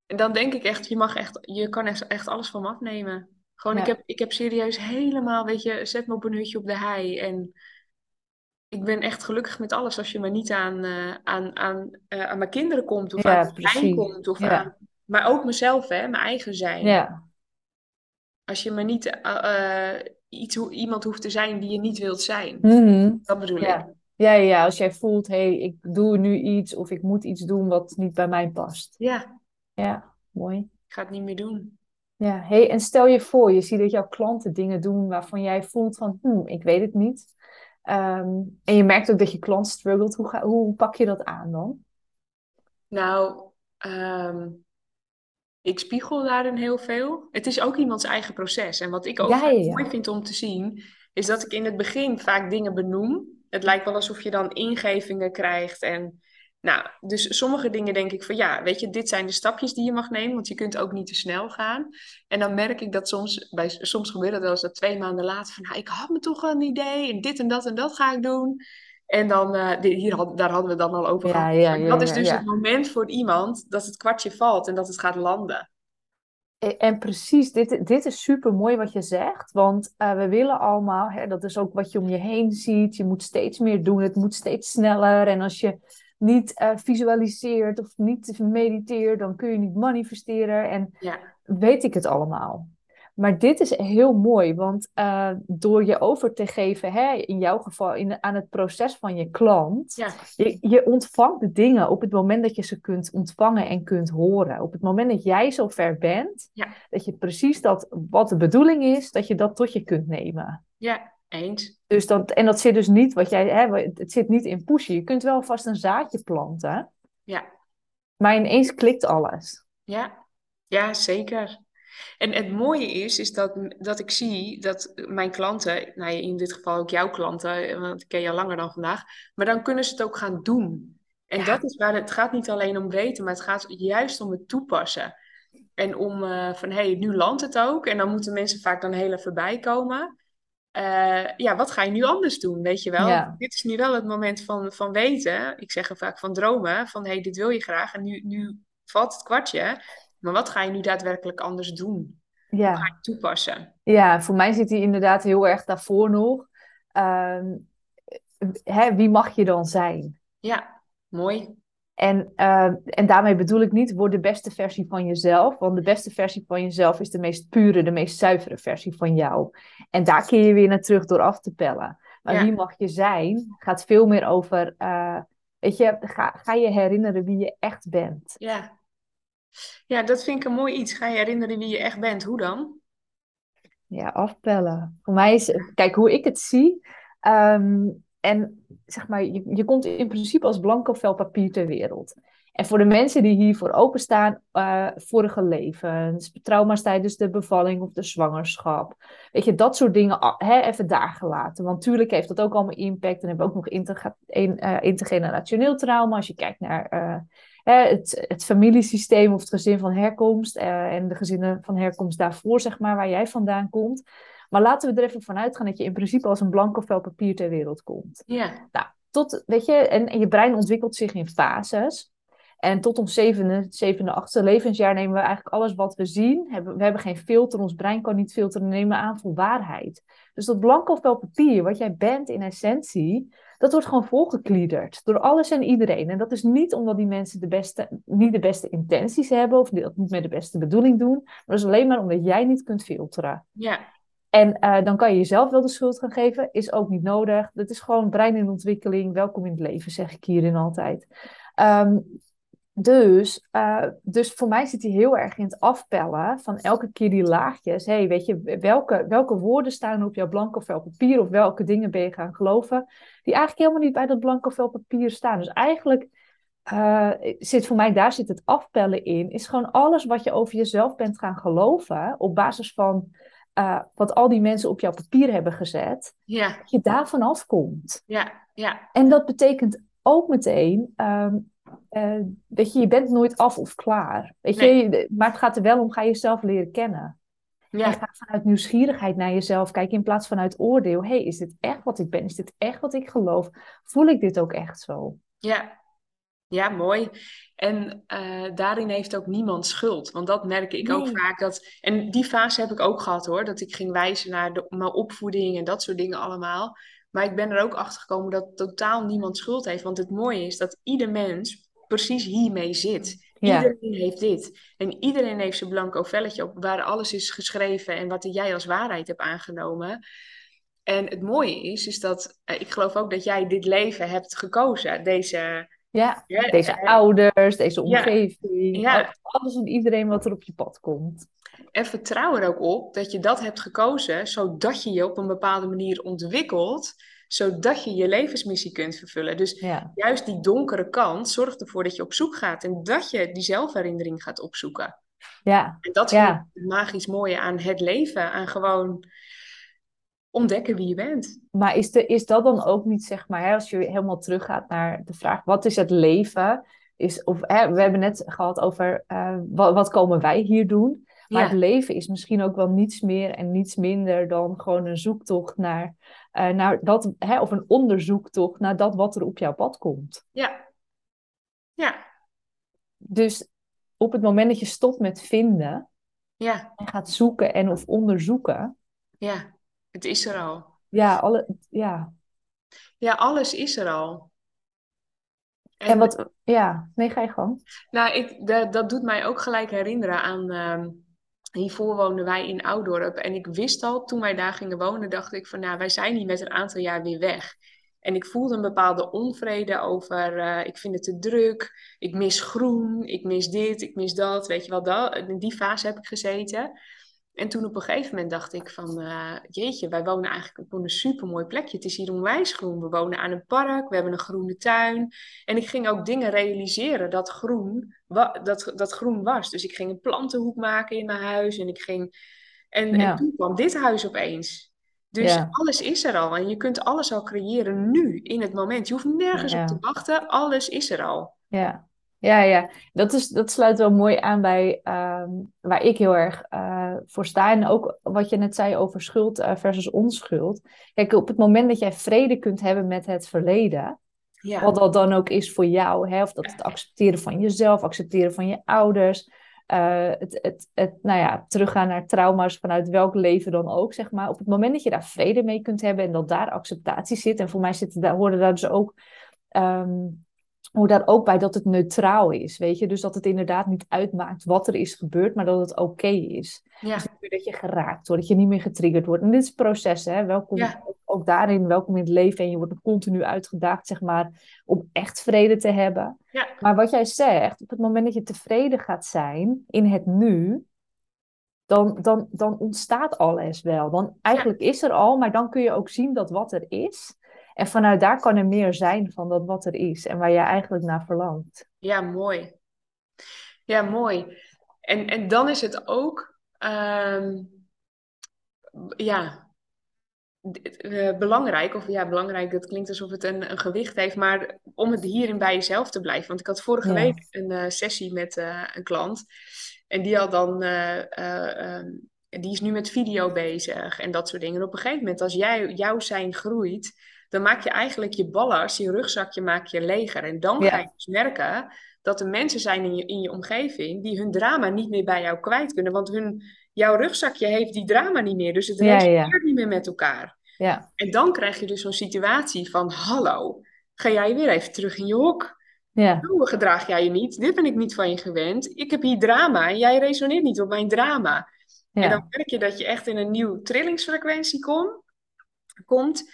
dan denk ik echt, je mag echt, je kan echt, echt alles van me afnemen. Gewoon, ik heb, ik heb serieus helemaal, weet je, zet me op een hutje op de hei. En ik ben echt gelukkig met alles als je maar niet aan, eh, aan, aan, eh, aan mijn kinderen komt of aan ja, mijn brein precies. komt. Of Ja, aan, maar ook mezelf, hè, mijn eigen zijn. ja, Als je maar niet eh, eh, iets, iemand hoeft te zijn die je niet wilt zijn. mhm, Dat bedoel ik. ja. Ja, ja, ja, als jij voelt, hé, hey, ik doe nu iets of ik moet iets doen wat niet bij mij past. Ja, Ja, mooi. ik ga het niet meer doen. Ja, hey, en stel je voor, je ziet dat jouw klanten dingen doen waarvan jij voelt van, hm, ik weet het niet. Ehm, en je merkt ook dat je klant struggelt. Hoe, ga, hoe pak je dat aan dan? Nou, ehm, ik spiegel daarin heel veel. Het is ook iemands eigen proces. En wat ik ook Ja, mooi vind om te zien, is dat ik in het begin vaak dingen benoem. Het lijkt wel alsof je dan ingevingen krijgt. En nou, dus sommige dingen denk ik van ja, weet je, dit zijn de stapjes die je mag nemen, want je kunt ook niet te snel gaan. En dan merk ik dat soms, bij, soms gebeurt het wel eens dat twee maanden later van, nou, ik had me toch een idee en dit en dat en dat ga ik doen. En dan, eh, hier had, daar hadden we het dan al over gehad. ja, dat is dus het moment voor iemand dat het kwartje valt en dat het gaat landen. En en precies, dit, dit is super mooi wat je zegt. Want eh, we willen allemaal, hè, dat is ook wat je om je heen ziet. Je moet steeds meer doen, het moet steeds sneller. En als je niet eh, visualiseert of niet mediteert, dan kun je niet manifesteren. En Ja, weet ik het allemaal. Maar dit is heel mooi, want eh, door je over te geven, hè, in jouw geval in, aan het proces van je klant, ja, je, je ontvangt de dingen op het moment dat je ze kunt ontvangen en kunt horen. Op het moment dat jij zover bent, ja, dat je precies dat, wat de bedoeling is, dat je dat tot je kunt nemen. ja, eens. Dus dat, en dat zit dus niet, wat jij, hè, het zit niet in pushen. Je kunt wel vast een zaadje planten, Ja, maar ineens klikt alles. ja, ja, zeker. En het mooie is, is dat, dat ik zie dat mijn klanten, nou ja, in dit geval ook jouw klanten, want ik ken je al langer dan vandaag, maar dan kunnen ze het ook gaan doen. En dat is waar het, gaat niet alleen om weten, maar het gaat juist om het toepassen. En om eh, van, hé, hey, nu landt het ook. En dan moeten mensen vaak dan heel even bijkomen. Eh, ja, wat ga je nu anders doen, weet je wel? ja. Dit is nu wel het moment van, van weten. Ik zeg er vaak van dromen, van hé, hey, dit wil je graag. En nu, nu valt het kwartje. Maar wat ga je nu daadwerkelijk anders doen? Hoe ga je Ja. toepassen? Ja, voor mij zit hij inderdaad heel erg daarvoor nog. Ehm, hè, wie mag je dan zijn? Ja, mooi. En, eh, en daarmee bedoel ik niet, word de beste versie van jezelf. Want de beste versie van jezelf is de meest pure, de meest zuivere versie van jou. En daar keer je weer naar terug door af te pellen. Maar wie Ja, mag je zijn, gaat veel meer over, eh, weet je, ga, ga je herinneren wie je echt bent. ja. Ja, dat vind ik een mooi iets. Ga je herinneren wie je echt bent? Hoe dan? Ja, afpellen. Voor mij is, kijk hoe ik het zie. ehm, en zeg maar, je, je komt in principe als blanco vel papier ter wereld. En voor de mensen die hiervoor openstaan, eh vorige levens, trauma's tijdens de bevalling of de zwangerschap. Weet je, dat soort dingen ah, even daar gelaten. Want natuurlijk heeft dat ook allemaal impact. En hebben we ook nog eh, intergenerationeel trauma. Als je kijkt naar eh, het, het familiesysteem of het gezin van herkomst. eh, en de gezinnen van herkomst daarvoor, zeg maar, waar jij vandaan komt. Maar laten we er even vanuit gaan dat je in principe als een blanco vel papier ter wereld komt. Ja, Nou, tot, weet je, en, en je brein ontwikkelt zich in fases. En tot ons zevende, zevende, achtste levensjaar nemen we eigenlijk alles wat we zien. Hebben, we hebben geen filter, ons brein kan niet filteren, nemen aan voor waarheid. Dus dat blanco vel papier, wat jij bent in essentie, dat wordt gewoon volgekliederd door alles en iedereen. En dat is niet omdat die mensen de beste, niet de beste intenties hebben of dat niet met de beste bedoeling doen. Maar dat is alleen maar omdat jij niet kunt filteren. ja, En eh, dan kan je jezelf wel de schuld gaan geven, is ook niet nodig. Dat is gewoon brein in ontwikkeling. Welkom in het leven, zeg ik hierin altijd. Ehm, dus, eh, dus voor mij zit hij heel erg in het afpellen van elke keer die laagjes. hey, weet je, welke, welke woorden staan op jouw blanco vel papier of welke dingen ben je gaan geloven, die eigenlijk helemaal niet bij dat blanco vel papier staan. Dus eigenlijk eh, zit voor mij, daar zit het afpellen in, is gewoon alles wat je over jezelf bent gaan geloven op basis van eh, wat al die mensen op jouw papier hebben gezet, ja, dat je daarvan afkomt. ja, ja, En dat betekent ook meteen, ehm, weet je, je bent nooit af of klaar. Weet je, nee, je- maar het gaat er wel om, ga jezelf leren kennen. En ja, ga vanuit nieuwsgierigheid naar jezelf kijken in plaats van uit oordeel. hey, is dit echt wat ik ben? Is dit echt wat ik geloof? Voel ik dit ook echt zo? ja. Ja, mooi. En eh, daarin heeft ook niemand schuld. Want dat merk ik ook vaak. Dat, en die fase heb ik ook gehad hoor. Dat ik ging wijzen naar de, mijn opvoeding en dat soort dingen allemaal. Maar ik ben er ook achter gekomen dat totaal niemand schuld heeft. Want het mooie is dat ieder mens precies hiermee zit. Ja, Iedereen heeft dit. En iedereen heeft zijn blanco velletje op waar alles is geschreven en wat jij als waarheid hebt aangenomen. En het mooie is, is dat eh, ik geloof ook dat jij dit leven hebt gekozen. Deze, Ja, Ja, deze ouders, deze omgeving, ja. al- alles en iedereen wat er op je pad komt. En vertrouw er ook op dat je dat hebt gekozen, zodat je je op een bepaalde manier ontwikkelt, zodat je je levensmissie kunt vervullen. Dus Ja, juist die donkere kant zorgt ervoor dat je op zoek gaat en dat je die zelfherinnering gaat opzoeken. ja, En dat ja. het magisch mooie aan het leven, aan gewoon ontdekken wie je bent. Maar is, de, is dat dan ook niet, zeg maar, hè, als je helemaal teruggaat naar de vraag, wat is het leven? Is, of, hè, we hebben net gehad over eh, wat, wat komen wij hier doen? Maar het leven is misschien ook wel niets meer en niets minder dan gewoon een zoektocht naar, eh, naar dat, hè, of een onderzoektocht naar dat wat er op jouw pad komt. ja, ja, Dus op het moment dat je stopt met vinden ja, en gaat zoeken en of onderzoeken, ja. Het is er al. ja, alle, ja. Ja, alles is er al. En En wat, ja, nee, ga je gang. nou, ik, dat, dat doet mij ook gelijk herinneren aan. ehm, hiervoor woonden wij in Oudorp. En ik wist al, toen wij daar gingen wonen, dacht ik van, nou, wij zijn hier met een aantal jaar weer weg. En ik voelde een bepaalde onvrede over, eh, ik vind het te druk, ik mis groen, ik mis dit, ik mis dat, weet je wel, dat. In die fase heb ik gezeten. En toen op een gegeven moment dacht ik van, eh, jeetje, wij wonen eigenlijk op een supermooi plekje. Het is hier onwijs groen. We wonen aan een park, we hebben een groene tuin. En ik ging ook dingen realiseren dat groen, dat, dat groen was. Dus ik ging een plantenhoek maken in mijn huis en ik ging... En, en toen kwam dit huis opeens. Dus ja, alles is er al en je kunt alles al creëren nu, in het moment. Je hoeft nergens op te wachten, alles is er al. Ja, ja, ja. Dat is, dat sluit wel mooi aan bij ehm, waar ik heel erg eh, voor sta. En ook wat je net zei over schuld eh, versus onschuld. Kijk, op het moment dat jij vrede kunt hebben met het verleden, Ja, wat dat dan ook is voor jou, hè, of dat het accepteren van jezelf, accepteren van je ouders, eh, het, het, het, nou ja, teruggaan naar trauma's vanuit welk leven dan ook, zeg maar. Op het moment dat je daar vrede mee kunt hebben en dat daar acceptatie zit, en voor mij zitten daar, horen daar dus ook ehm, hoe daar ook bij dat het neutraal is, weet je. Dus dat het inderdaad niet uitmaakt wat er is gebeurd, maar dat het oké is. ja, Dus dat je geraakt wordt, dat je niet meer getriggerd wordt. En dit is proces, hè. Welkom, ja, ook, daarin, welkom in het leven. En je wordt continu uitgedaagd, zeg maar, om echt vrede te hebben. ja, Maar wat jij zegt, op het moment dat je tevreden gaat zijn in het nu, dan, dan, dan ontstaat alles wel. Dan eigenlijk is er al, maar dan kun je ook zien dat wat er is. En vanuit daar kan er meer zijn van dat wat er is en waar je eigenlijk naar verlangt. ja, mooi. Ja, mooi. En, en dan is het ook, ehm, ja, eh, belangrijk, of ja, belangrijk, dat klinkt alsof het een, een gewicht heeft, maar om het hierin bij jezelf te blijven. Want ik had vorige Ja, week een eh, sessie met eh, een klant en die had dan, eh, eh, ehm, die is nu met video bezig en dat soort dingen. En op een gegeven moment, als jij, jouw zijn groeit, dan maak je eigenlijk je ballast, je rugzakje maak je leger. En dan ga je ja, dus merken dat er mensen zijn in je, in je omgeving die hun drama niet meer bij jou kwijt kunnen, want hun, jouw rugzakje heeft die drama niet meer, dus het ja, ja, resoneert niet meer met elkaar. ja, En dan krijg je dus zo'n situatie van, hallo, ga jij weer even terug in je hok? ja, Zo gedraag jij je niet, dit ben ik niet van je gewend. Ik heb hier drama en jij resoneert niet op mijn drama. En dan ja, merk je dat je echt in een nieuwe trillingsfrequentie kom, komt,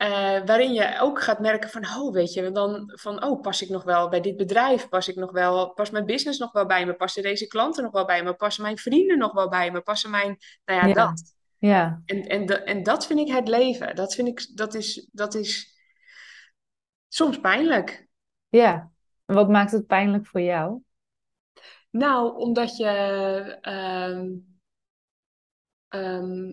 eh, waarin je ook gaat merken van, oh, weet je, dan van, oh, pas ik nog wel bij dit bedrijf? Pas ik nog wel, past mijn business nog wel bij me? Passen deze klanten nog wel bij me? Passen mijn vrienden nog wel bij me? Passen mijn, nou ja, ja, dat. ja, En, en, en dat vind ik het leven. Dat vind ik, dat is, dat is soms pijnlijk. ja. En wat maakt het pijnlijk voor jou? Nou, omdat je, ehm, ehm,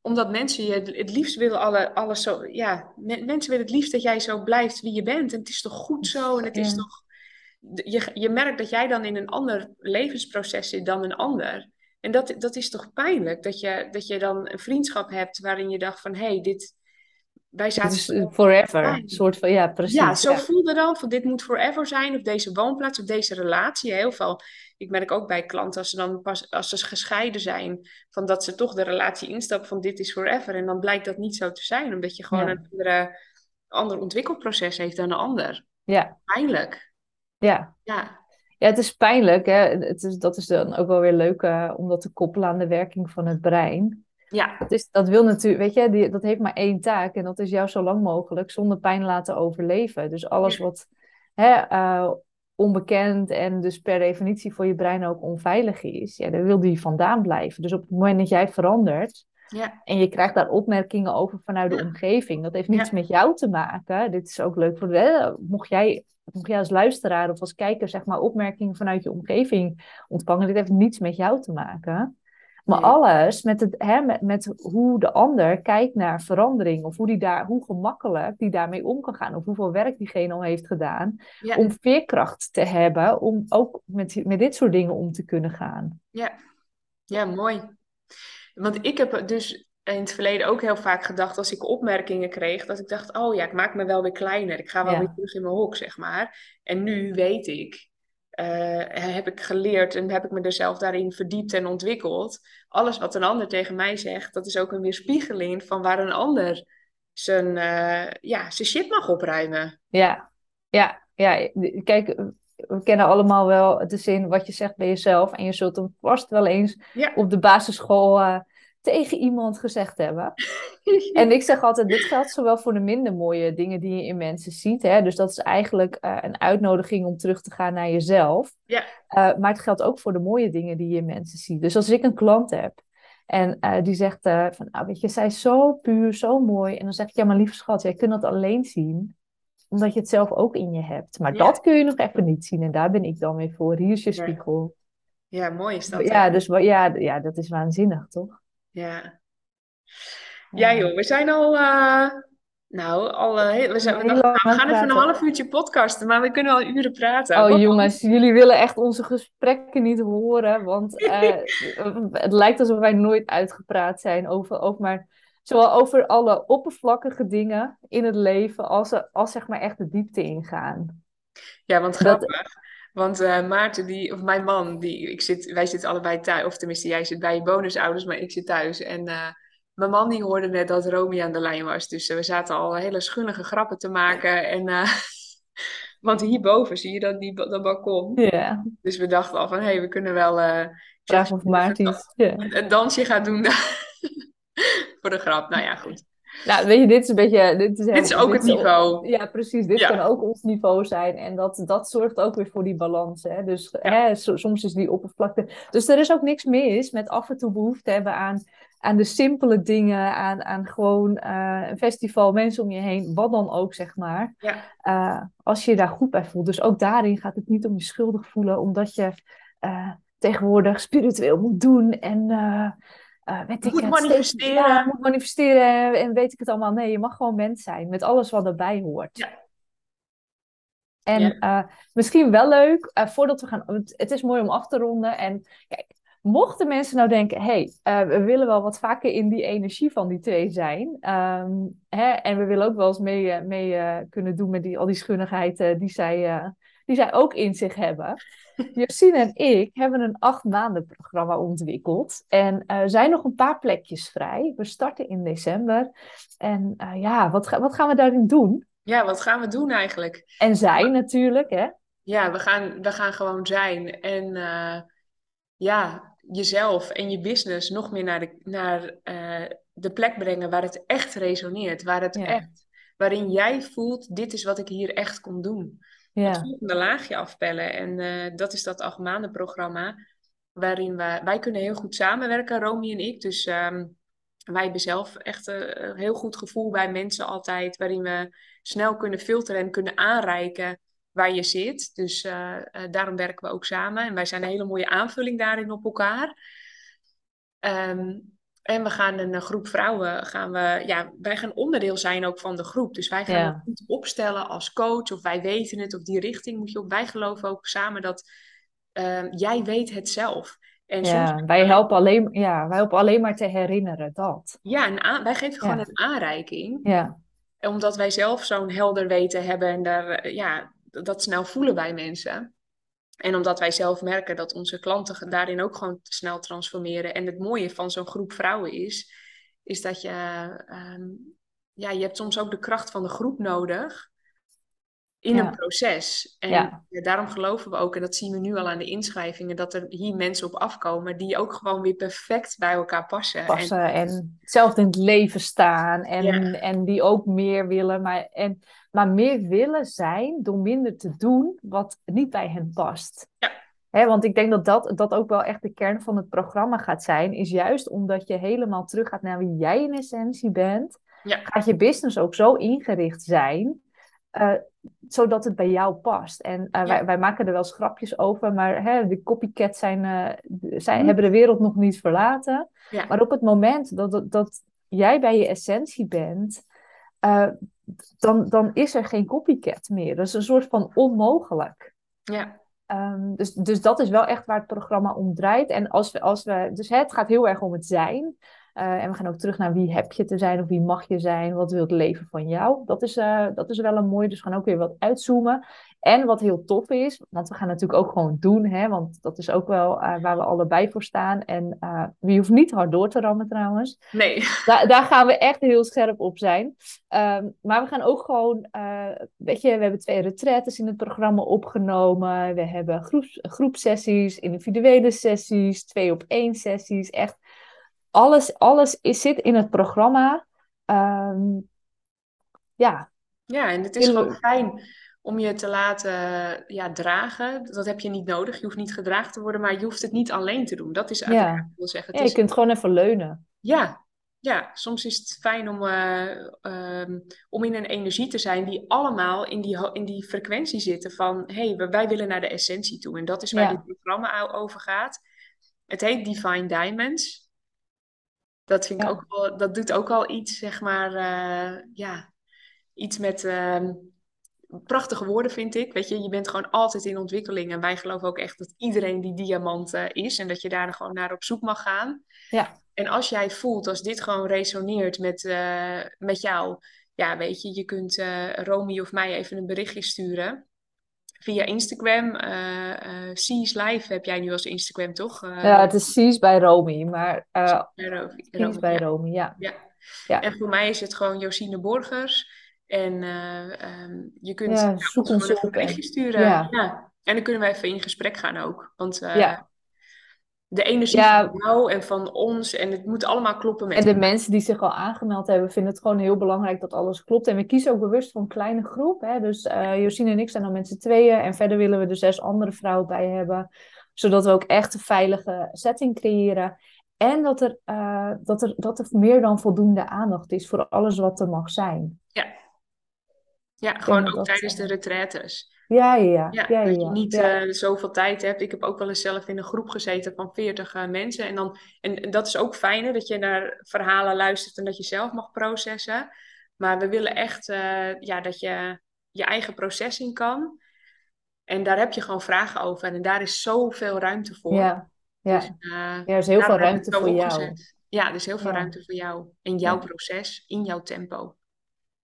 omdat mensen je het liefst willen alle, alles zo, ja, me- mensen willen het liefst dat jij zo blijft wie je bent. En het is toch goed zo en het is toch, je, je merkt dat jij dan in een ander levensproces zit dan een ander. En dat, dat is toch pijnlijk, dat je, dat je dan een vriendschap hebt waarin je dacht van, hé, hey, dit, wij het is forever. Soort van, ja, Ja, precies. zo Ja, voelde dan van dit moet forever zijn, of deze woonplaats, of deze relatie. Heel veel, ik merk ook bij klanten als ze dan pas als ze gescheiden zijn, van dat ze toch de relatie instappen van dit is forever. En dan blijkt dat niet zo te zijn, omdat je gewoon ja, een andere, ander ontwikkelproces heeft dan een ander. ja, Pijnlijk. ja. Ja, Ja, het is pijnlijk, hè. Het is, dat is dan ook wel weer leuk eh, om dat te koppelen aan de werking van het brein. Ja, is, dat wil natuurlijk, weet je, die, dat heeft maar één taak en dat is jou zo lang mogelijk zonder pijn laten overleven. Dus alles wat, hè, uh, onbekend en dus per definitie voor je brein ook onveilig is, ja, dan wil die vandaan blijven. Dus op het moment dat jij verandert ja. en je krijgt daar opmerkingen over vanuit de Ja. omgeving, dat heeft niets Ja. met jou te maken. Dit is ook leuk voor de, mocht jij, mocht jij als luisteraar of als kijker zeg maar opmerkingen vanuit je omgeving ontvangen, dit heeft niets met jou te maken. Maar alles met, het, hè, met, met hoe de ander kijkt naar verandering. Of hoe, die daar, hoe gemakkelijk die daarmee om kan gaan. Of hoeveel werk diegene al heeft gedaan. Ja. Om veerkracht te hebben. Om ook met, met dit soort dingen om te kunnen gaan. Ja. ja, mooi. Want ik heb dus in het verleden ook heel vaak gedacht als ik opmerkingen kreeg, dat ik dacht, oh ja, ik maak me wel weer kleiner. Ik ga wel Ja. weer terug in mijn hok, zeg maar. En nu weet ik, eh, heb ik geleerd en heb ik me er zelf daarin verdiept en ontwikkeld. Alles wat een ander tegen mij zegt, dat is ook een weerspiegeling van waar een ander zijn, eh, ja, zijn shit mag opruimen. Ja, ja, ja. Kijk, we kennen allemaal wel de zin wat je zegt bij jezelf. En je zult hem vast wel eens Ja. op de basisschool eh, tegen iemand gezegd hebben. En ik zeg altijd, dit geldt zowel voor de minder mooie dingen die je in mensen ziet. Hè? Dus dat is eigenlijk eh, een uitnodiging om terug te gaan naar jezelf. Ja. Eh, maar het geldt ook voor de mooie dingen die je in mensen ziet. Dus als ik een klant heb en eh, die zegt van, nou weet je, zij is zo puur, zo mooi. En dan zeg ik, ja maar lieve schat, jij kunt dat alleen zien omdat je het zelf ook in je hebt. Maar Ja. dat kun je nog even niet zien en daar ben ik dan weer voor. Hier is je Ja. spiegel. Ja, mooi is dat. hè? Ja, dus ja, ja, dat is waanzinnig, toch? Ja. Ja, joh, we zijn al, eh, nou, al, eh, we, zijn, we Heel dachten, lang nou, we gaan even een half uurtje podcasten, maar we kunnen al uren praten. Oh Wat- jongens, jullie willen echt onze gesprekken niet horen, want eh, het lijkt alsof wij nooit uitgepraat zijn over, over maar zowel over alle oppervlakkige dingen in het leven als, als zeg maar echt de diepte ingaan. Ja, want Dat- grappig. Want eh, Maarten, die, of mijn man, die, ik zit, wij zitten allebei thuis. Of tenminste, jij zit bij je bonusouders, maar ik zit thuis. En eh, mijn man die hoorde net dat Romy aan de lijn was. Dus eh, we zaten al hele schunnige grappen te maken. En, eh, want hierboven zie je dat, die, dat balkon. Ja, Dus we dachten al van, hé, hey, we kunnen wel... vraag of Maarten een, een dansje gaat doen daar. Voor de grap. Nou ja, goed. Nou, weet je, dit is een beetje... Dit is, Dit is ook het niveau. Ja, precies. Dit Ja. kan ook ons niveau zijn. En dat, dat zorgt ook weer voor die balans. Hè? Dus Ja. hè, so- soms is die oppervlakte... Dus er is ook niks mis met af en toe behoefte hebben aan, aan de simpele dingen. Aan, aan gewoon eh, een festival, mensen om je heen. Wat dan ook, zeg maar. Ja. Eh, als je je daar goed bij voelt. Dus ook daarin gaat het niet om je schuldig voelen. Omdat je eh, tegenwoordig spiritueel moet doen. En... eh, weet ik Moet het, manifesteren. ja, moet manifesteren en weet ik het allemaal. Nee, je mag gewoon mens zijn met alles wat erbij hoort. Ja. En Ja. eh, misschien wel leuk, eh, voordat we gaan, het is mooi om af te ronden. En kijk, mochten mensen nou denken, hé, hey, we willen wel wat vaker in die energie van die twee zijn. ehm, hè, en we willen ook wel eens mee, mee kunnen doen met die, al die schunnigheid die, zij, die zij ook in zich hebben. Josine en ik hebben een acht maanden programma ontwikkeld. En er zijn nog een paar plekjes vrij. We starten in december. En eh, ja, wat, ga- wat gaan we daarin doen? ja, wat gaan we doen eigenlijk? En zij natuurlijk, hè? Ja, we gaan, we gaan gewoon zijn. En eh, ja, jezelf en je business nog meer naar de, naar, de plek brengen waar het echt resoneert. Waar het Ja. echt, waarin jij voelt, dit is wat ik hier echt kom doen. Het Ja, volgende laagje afpellen. En eh, dat is dat programma. Waarin we, wij kunnen heel goed samenwerken, Romy en ik. Dus ehm, wij hebben zelf echt eh, een heel goed gevoel bij mensen altijd. Waarin we snel kunnen filteren en kunnen aanreiken waar je zit. Dus eh, daarom werken we ook samen. En wij zijn een hele mooie aanvulling daarin op elkaar. Ehm, en we gaan een eh, groep vrouwen, gaan we, ja, wij gaan onderdeel zijn ook van de groep. Dus wij gaan Ja. het goed opstellen als coach, of wij weten het, of die richting moet je op. Wij geloven ook samen dat ehm, jij weet het zelf. En soms, ja. Wij, helpen alleen, ja, wij helpen alleen maar te herinneren dat. ja, aan- wij geven gewoon Ja. een aanreiking, Ja, omdat wij zelf zo'n helder weten hebben en daar, eh, ja, dat snel voelen bij mensen. En omdat wij zelf merken dat onze klanten daarin ook gewoon snel transformeren. En het mooie van zo'n groep vrouwen is, is dat je, ehm, ja, je hebt soms ook de kracht van de groep nodig. In Ja. een proces. En Ja. daarom geloven we ook, en dat zien we nu al aan de inschrijvingen, dat er hier mensen op afkomen die ook gewoon weer perfect bij elkaar passen. En passen en hetzelfde in het leven staan en, Ja. en die ook meer willen, maar, en, maar meer willen zijn door minder te doen wat niet bij hen past. Ja. Want ik denk dat, dat dat ook wel echt de kern van het programma gaat zijn, is juist omdat je helemaal teruggaat naar wie jij in essentie bent, gaat je business ook zo ingericht zijn, eh, zodat het bij jou past. En eh, Ja. wij, wij maken er wel eens grapjes over, maar hè, de copycats zijn, zij Mhm. hebben de wereld nog niet verlaten. Ja. Maar op het moment dat, dat, dat jij bij je essentie bent, eh, dan, dan is er geen copycat meer. Dat is een soort van onmogelijk. ja, Ehm, dus, dus dat is wel echt waar het programma om draait. En als we, als we, dus hè, het gaat heel erg om het zijn. Eh, en we gaan ook terug naar wie heb je te zijn of wie mag je zijn, wat wil het leven van jou. Dat is, eh, dat is wel een mooi, dus we gaan ook weer wat uitzoomen. En wat heel tof is, want we gaan natuurlijk ook gewoon doen, hè, want dat is ook wel eh, waar we allebei voor staan. En je hoeft niet hard door te rammen trouwens. nee, Daar, daar gaan we echt heel scherp op zijn. Ehm, maar we gaan ook gewoon, weet je, we hebben twee retraites in het programma opgenomen. We hebben groeps, groepsessies, individuele sessies, twee op één sessies. Echt, alles, alles is, zit in het programma. Ehm, ja, ja, en het is gewoon fijn om je te laten ja, dragen. Dat heb je niet nodig. Je hoeft niet gedragen te worden, maar je hoeft het niet alleen te doen. Dat is eigenlijk ja. wil zeggen. ja, Het je is kunt gewoon even leunen. Ja, ja, soms is het fijn om, eh, ehm, om in een energie te zijn die allemaal in die, in die frequentie zitten van hé, hey, wij willen naar de essentie toe. En dat is waar Ja. dit programma over gaat. Het heet Divine Diamonds. Dat vind ik Ja. ook wel, dat doet ook al iets, zeg maar, eh, ja, iets met ehm, prachtige woorden vind ik. Weet je, je bent gewoon altijd in ontwikkeling. En wij geloven ook echt dat iedereen die diamant eh, is en dat je daar gewoon naar op zoek mag gaan. Ja, En als jij voelt, als dit gewoon resoneert met, eh, met jou, ja, weet je, je kunt Romy of mij even een berichtje sturen. Via Instagram. eh eh Seas Live heb jij nu als Instagram, toch? Eh, ja het is Cies bij Romy, maar Romy, bij. Romy, ja. Ja. Ja. En voor mij is het gewoon Josine Borgers. En eh, ehm, je kunt Ja, zoek ons een berichtje En, sturen. ja, Ja. En dan kunnen we even in gesprek gaan ook. Want ja. De energie Ja, van jou en van ons, en het moet allemaal kloppen met En de mensen die zich al aangemeld hebben, vinden het gewoon heel belangrijk dat alles klopt. En we kiezen ook bewust voor een kleine groep. Hè? Dus eh Josine en ik zijn dan met z'n tweeën. En verder willen we er zes andere vrouwen bij hebben. Zodat we ook echt een veilige setting creëren. En dat er, eh, dat er, dat er meer dan voldoende aandacht is voor alles wat er mag zijn. Ja, ja, gewoon ook dat tijdens de eh, retraites. Ja, ja, ja. Ja, dat je niet eh, zoveel tijd hebt. Ik heb ook wel eens zelf in een groep gezeten van 40 eh, mensen. En, dan, en dat is ook fijner, dat je naar verhalen luistert en dat je zelf mag processen. Maar we willen echt eh, ja, dat je je eigen proces in kan. En daar heb je gewoon vragen over. En daar is zoveel ruimte voor. Ja, Dus ja. Ja, er is heel veel ruimte voor jou. opgezet. Ja, er is heel veel ruimte voor jou. In jouw proces, in jouw tempo.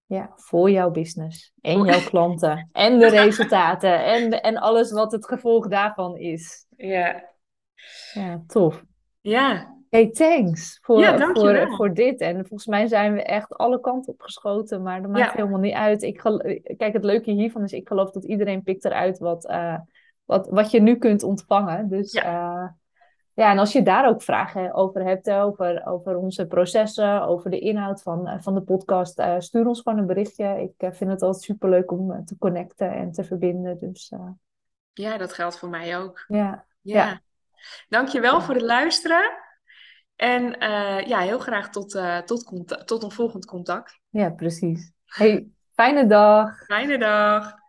Ja, voor jouw business en jouw klanten en de resultaten en, en alles wat het gevolg daarvan is. Ja, Ja, tof. ja. Hey, thanks voor, Ja, voor, voor dit. En volgens mij zijn we echt alle kanten op geschoten, maar dat maakt Ja, helemaal niet uit. Ik Kijk, het leuke hiervan is, ik geloof dat iedereen pikt eruit wat, eh, wat, wat je nu kunt ontvangen. Dus ja, eh, ja, en als je daar ook vragen over hebt, hè, over, over onze processen, over de inhoud van, eh, van de podcast, eh, stuur ons gewoon een berichtje. Ik eh, vind het altijd superleuk om eh, te connecten en te verbinden. Dus eh, ja, dat geldt voor mij ook. ja, Ja. ja, Dankjewel voor het luisteren. En eh, ja, heel graag tot, eh, tot, tot een volgend contact. ja, precies. Hey, fijne dag. Fijne dag.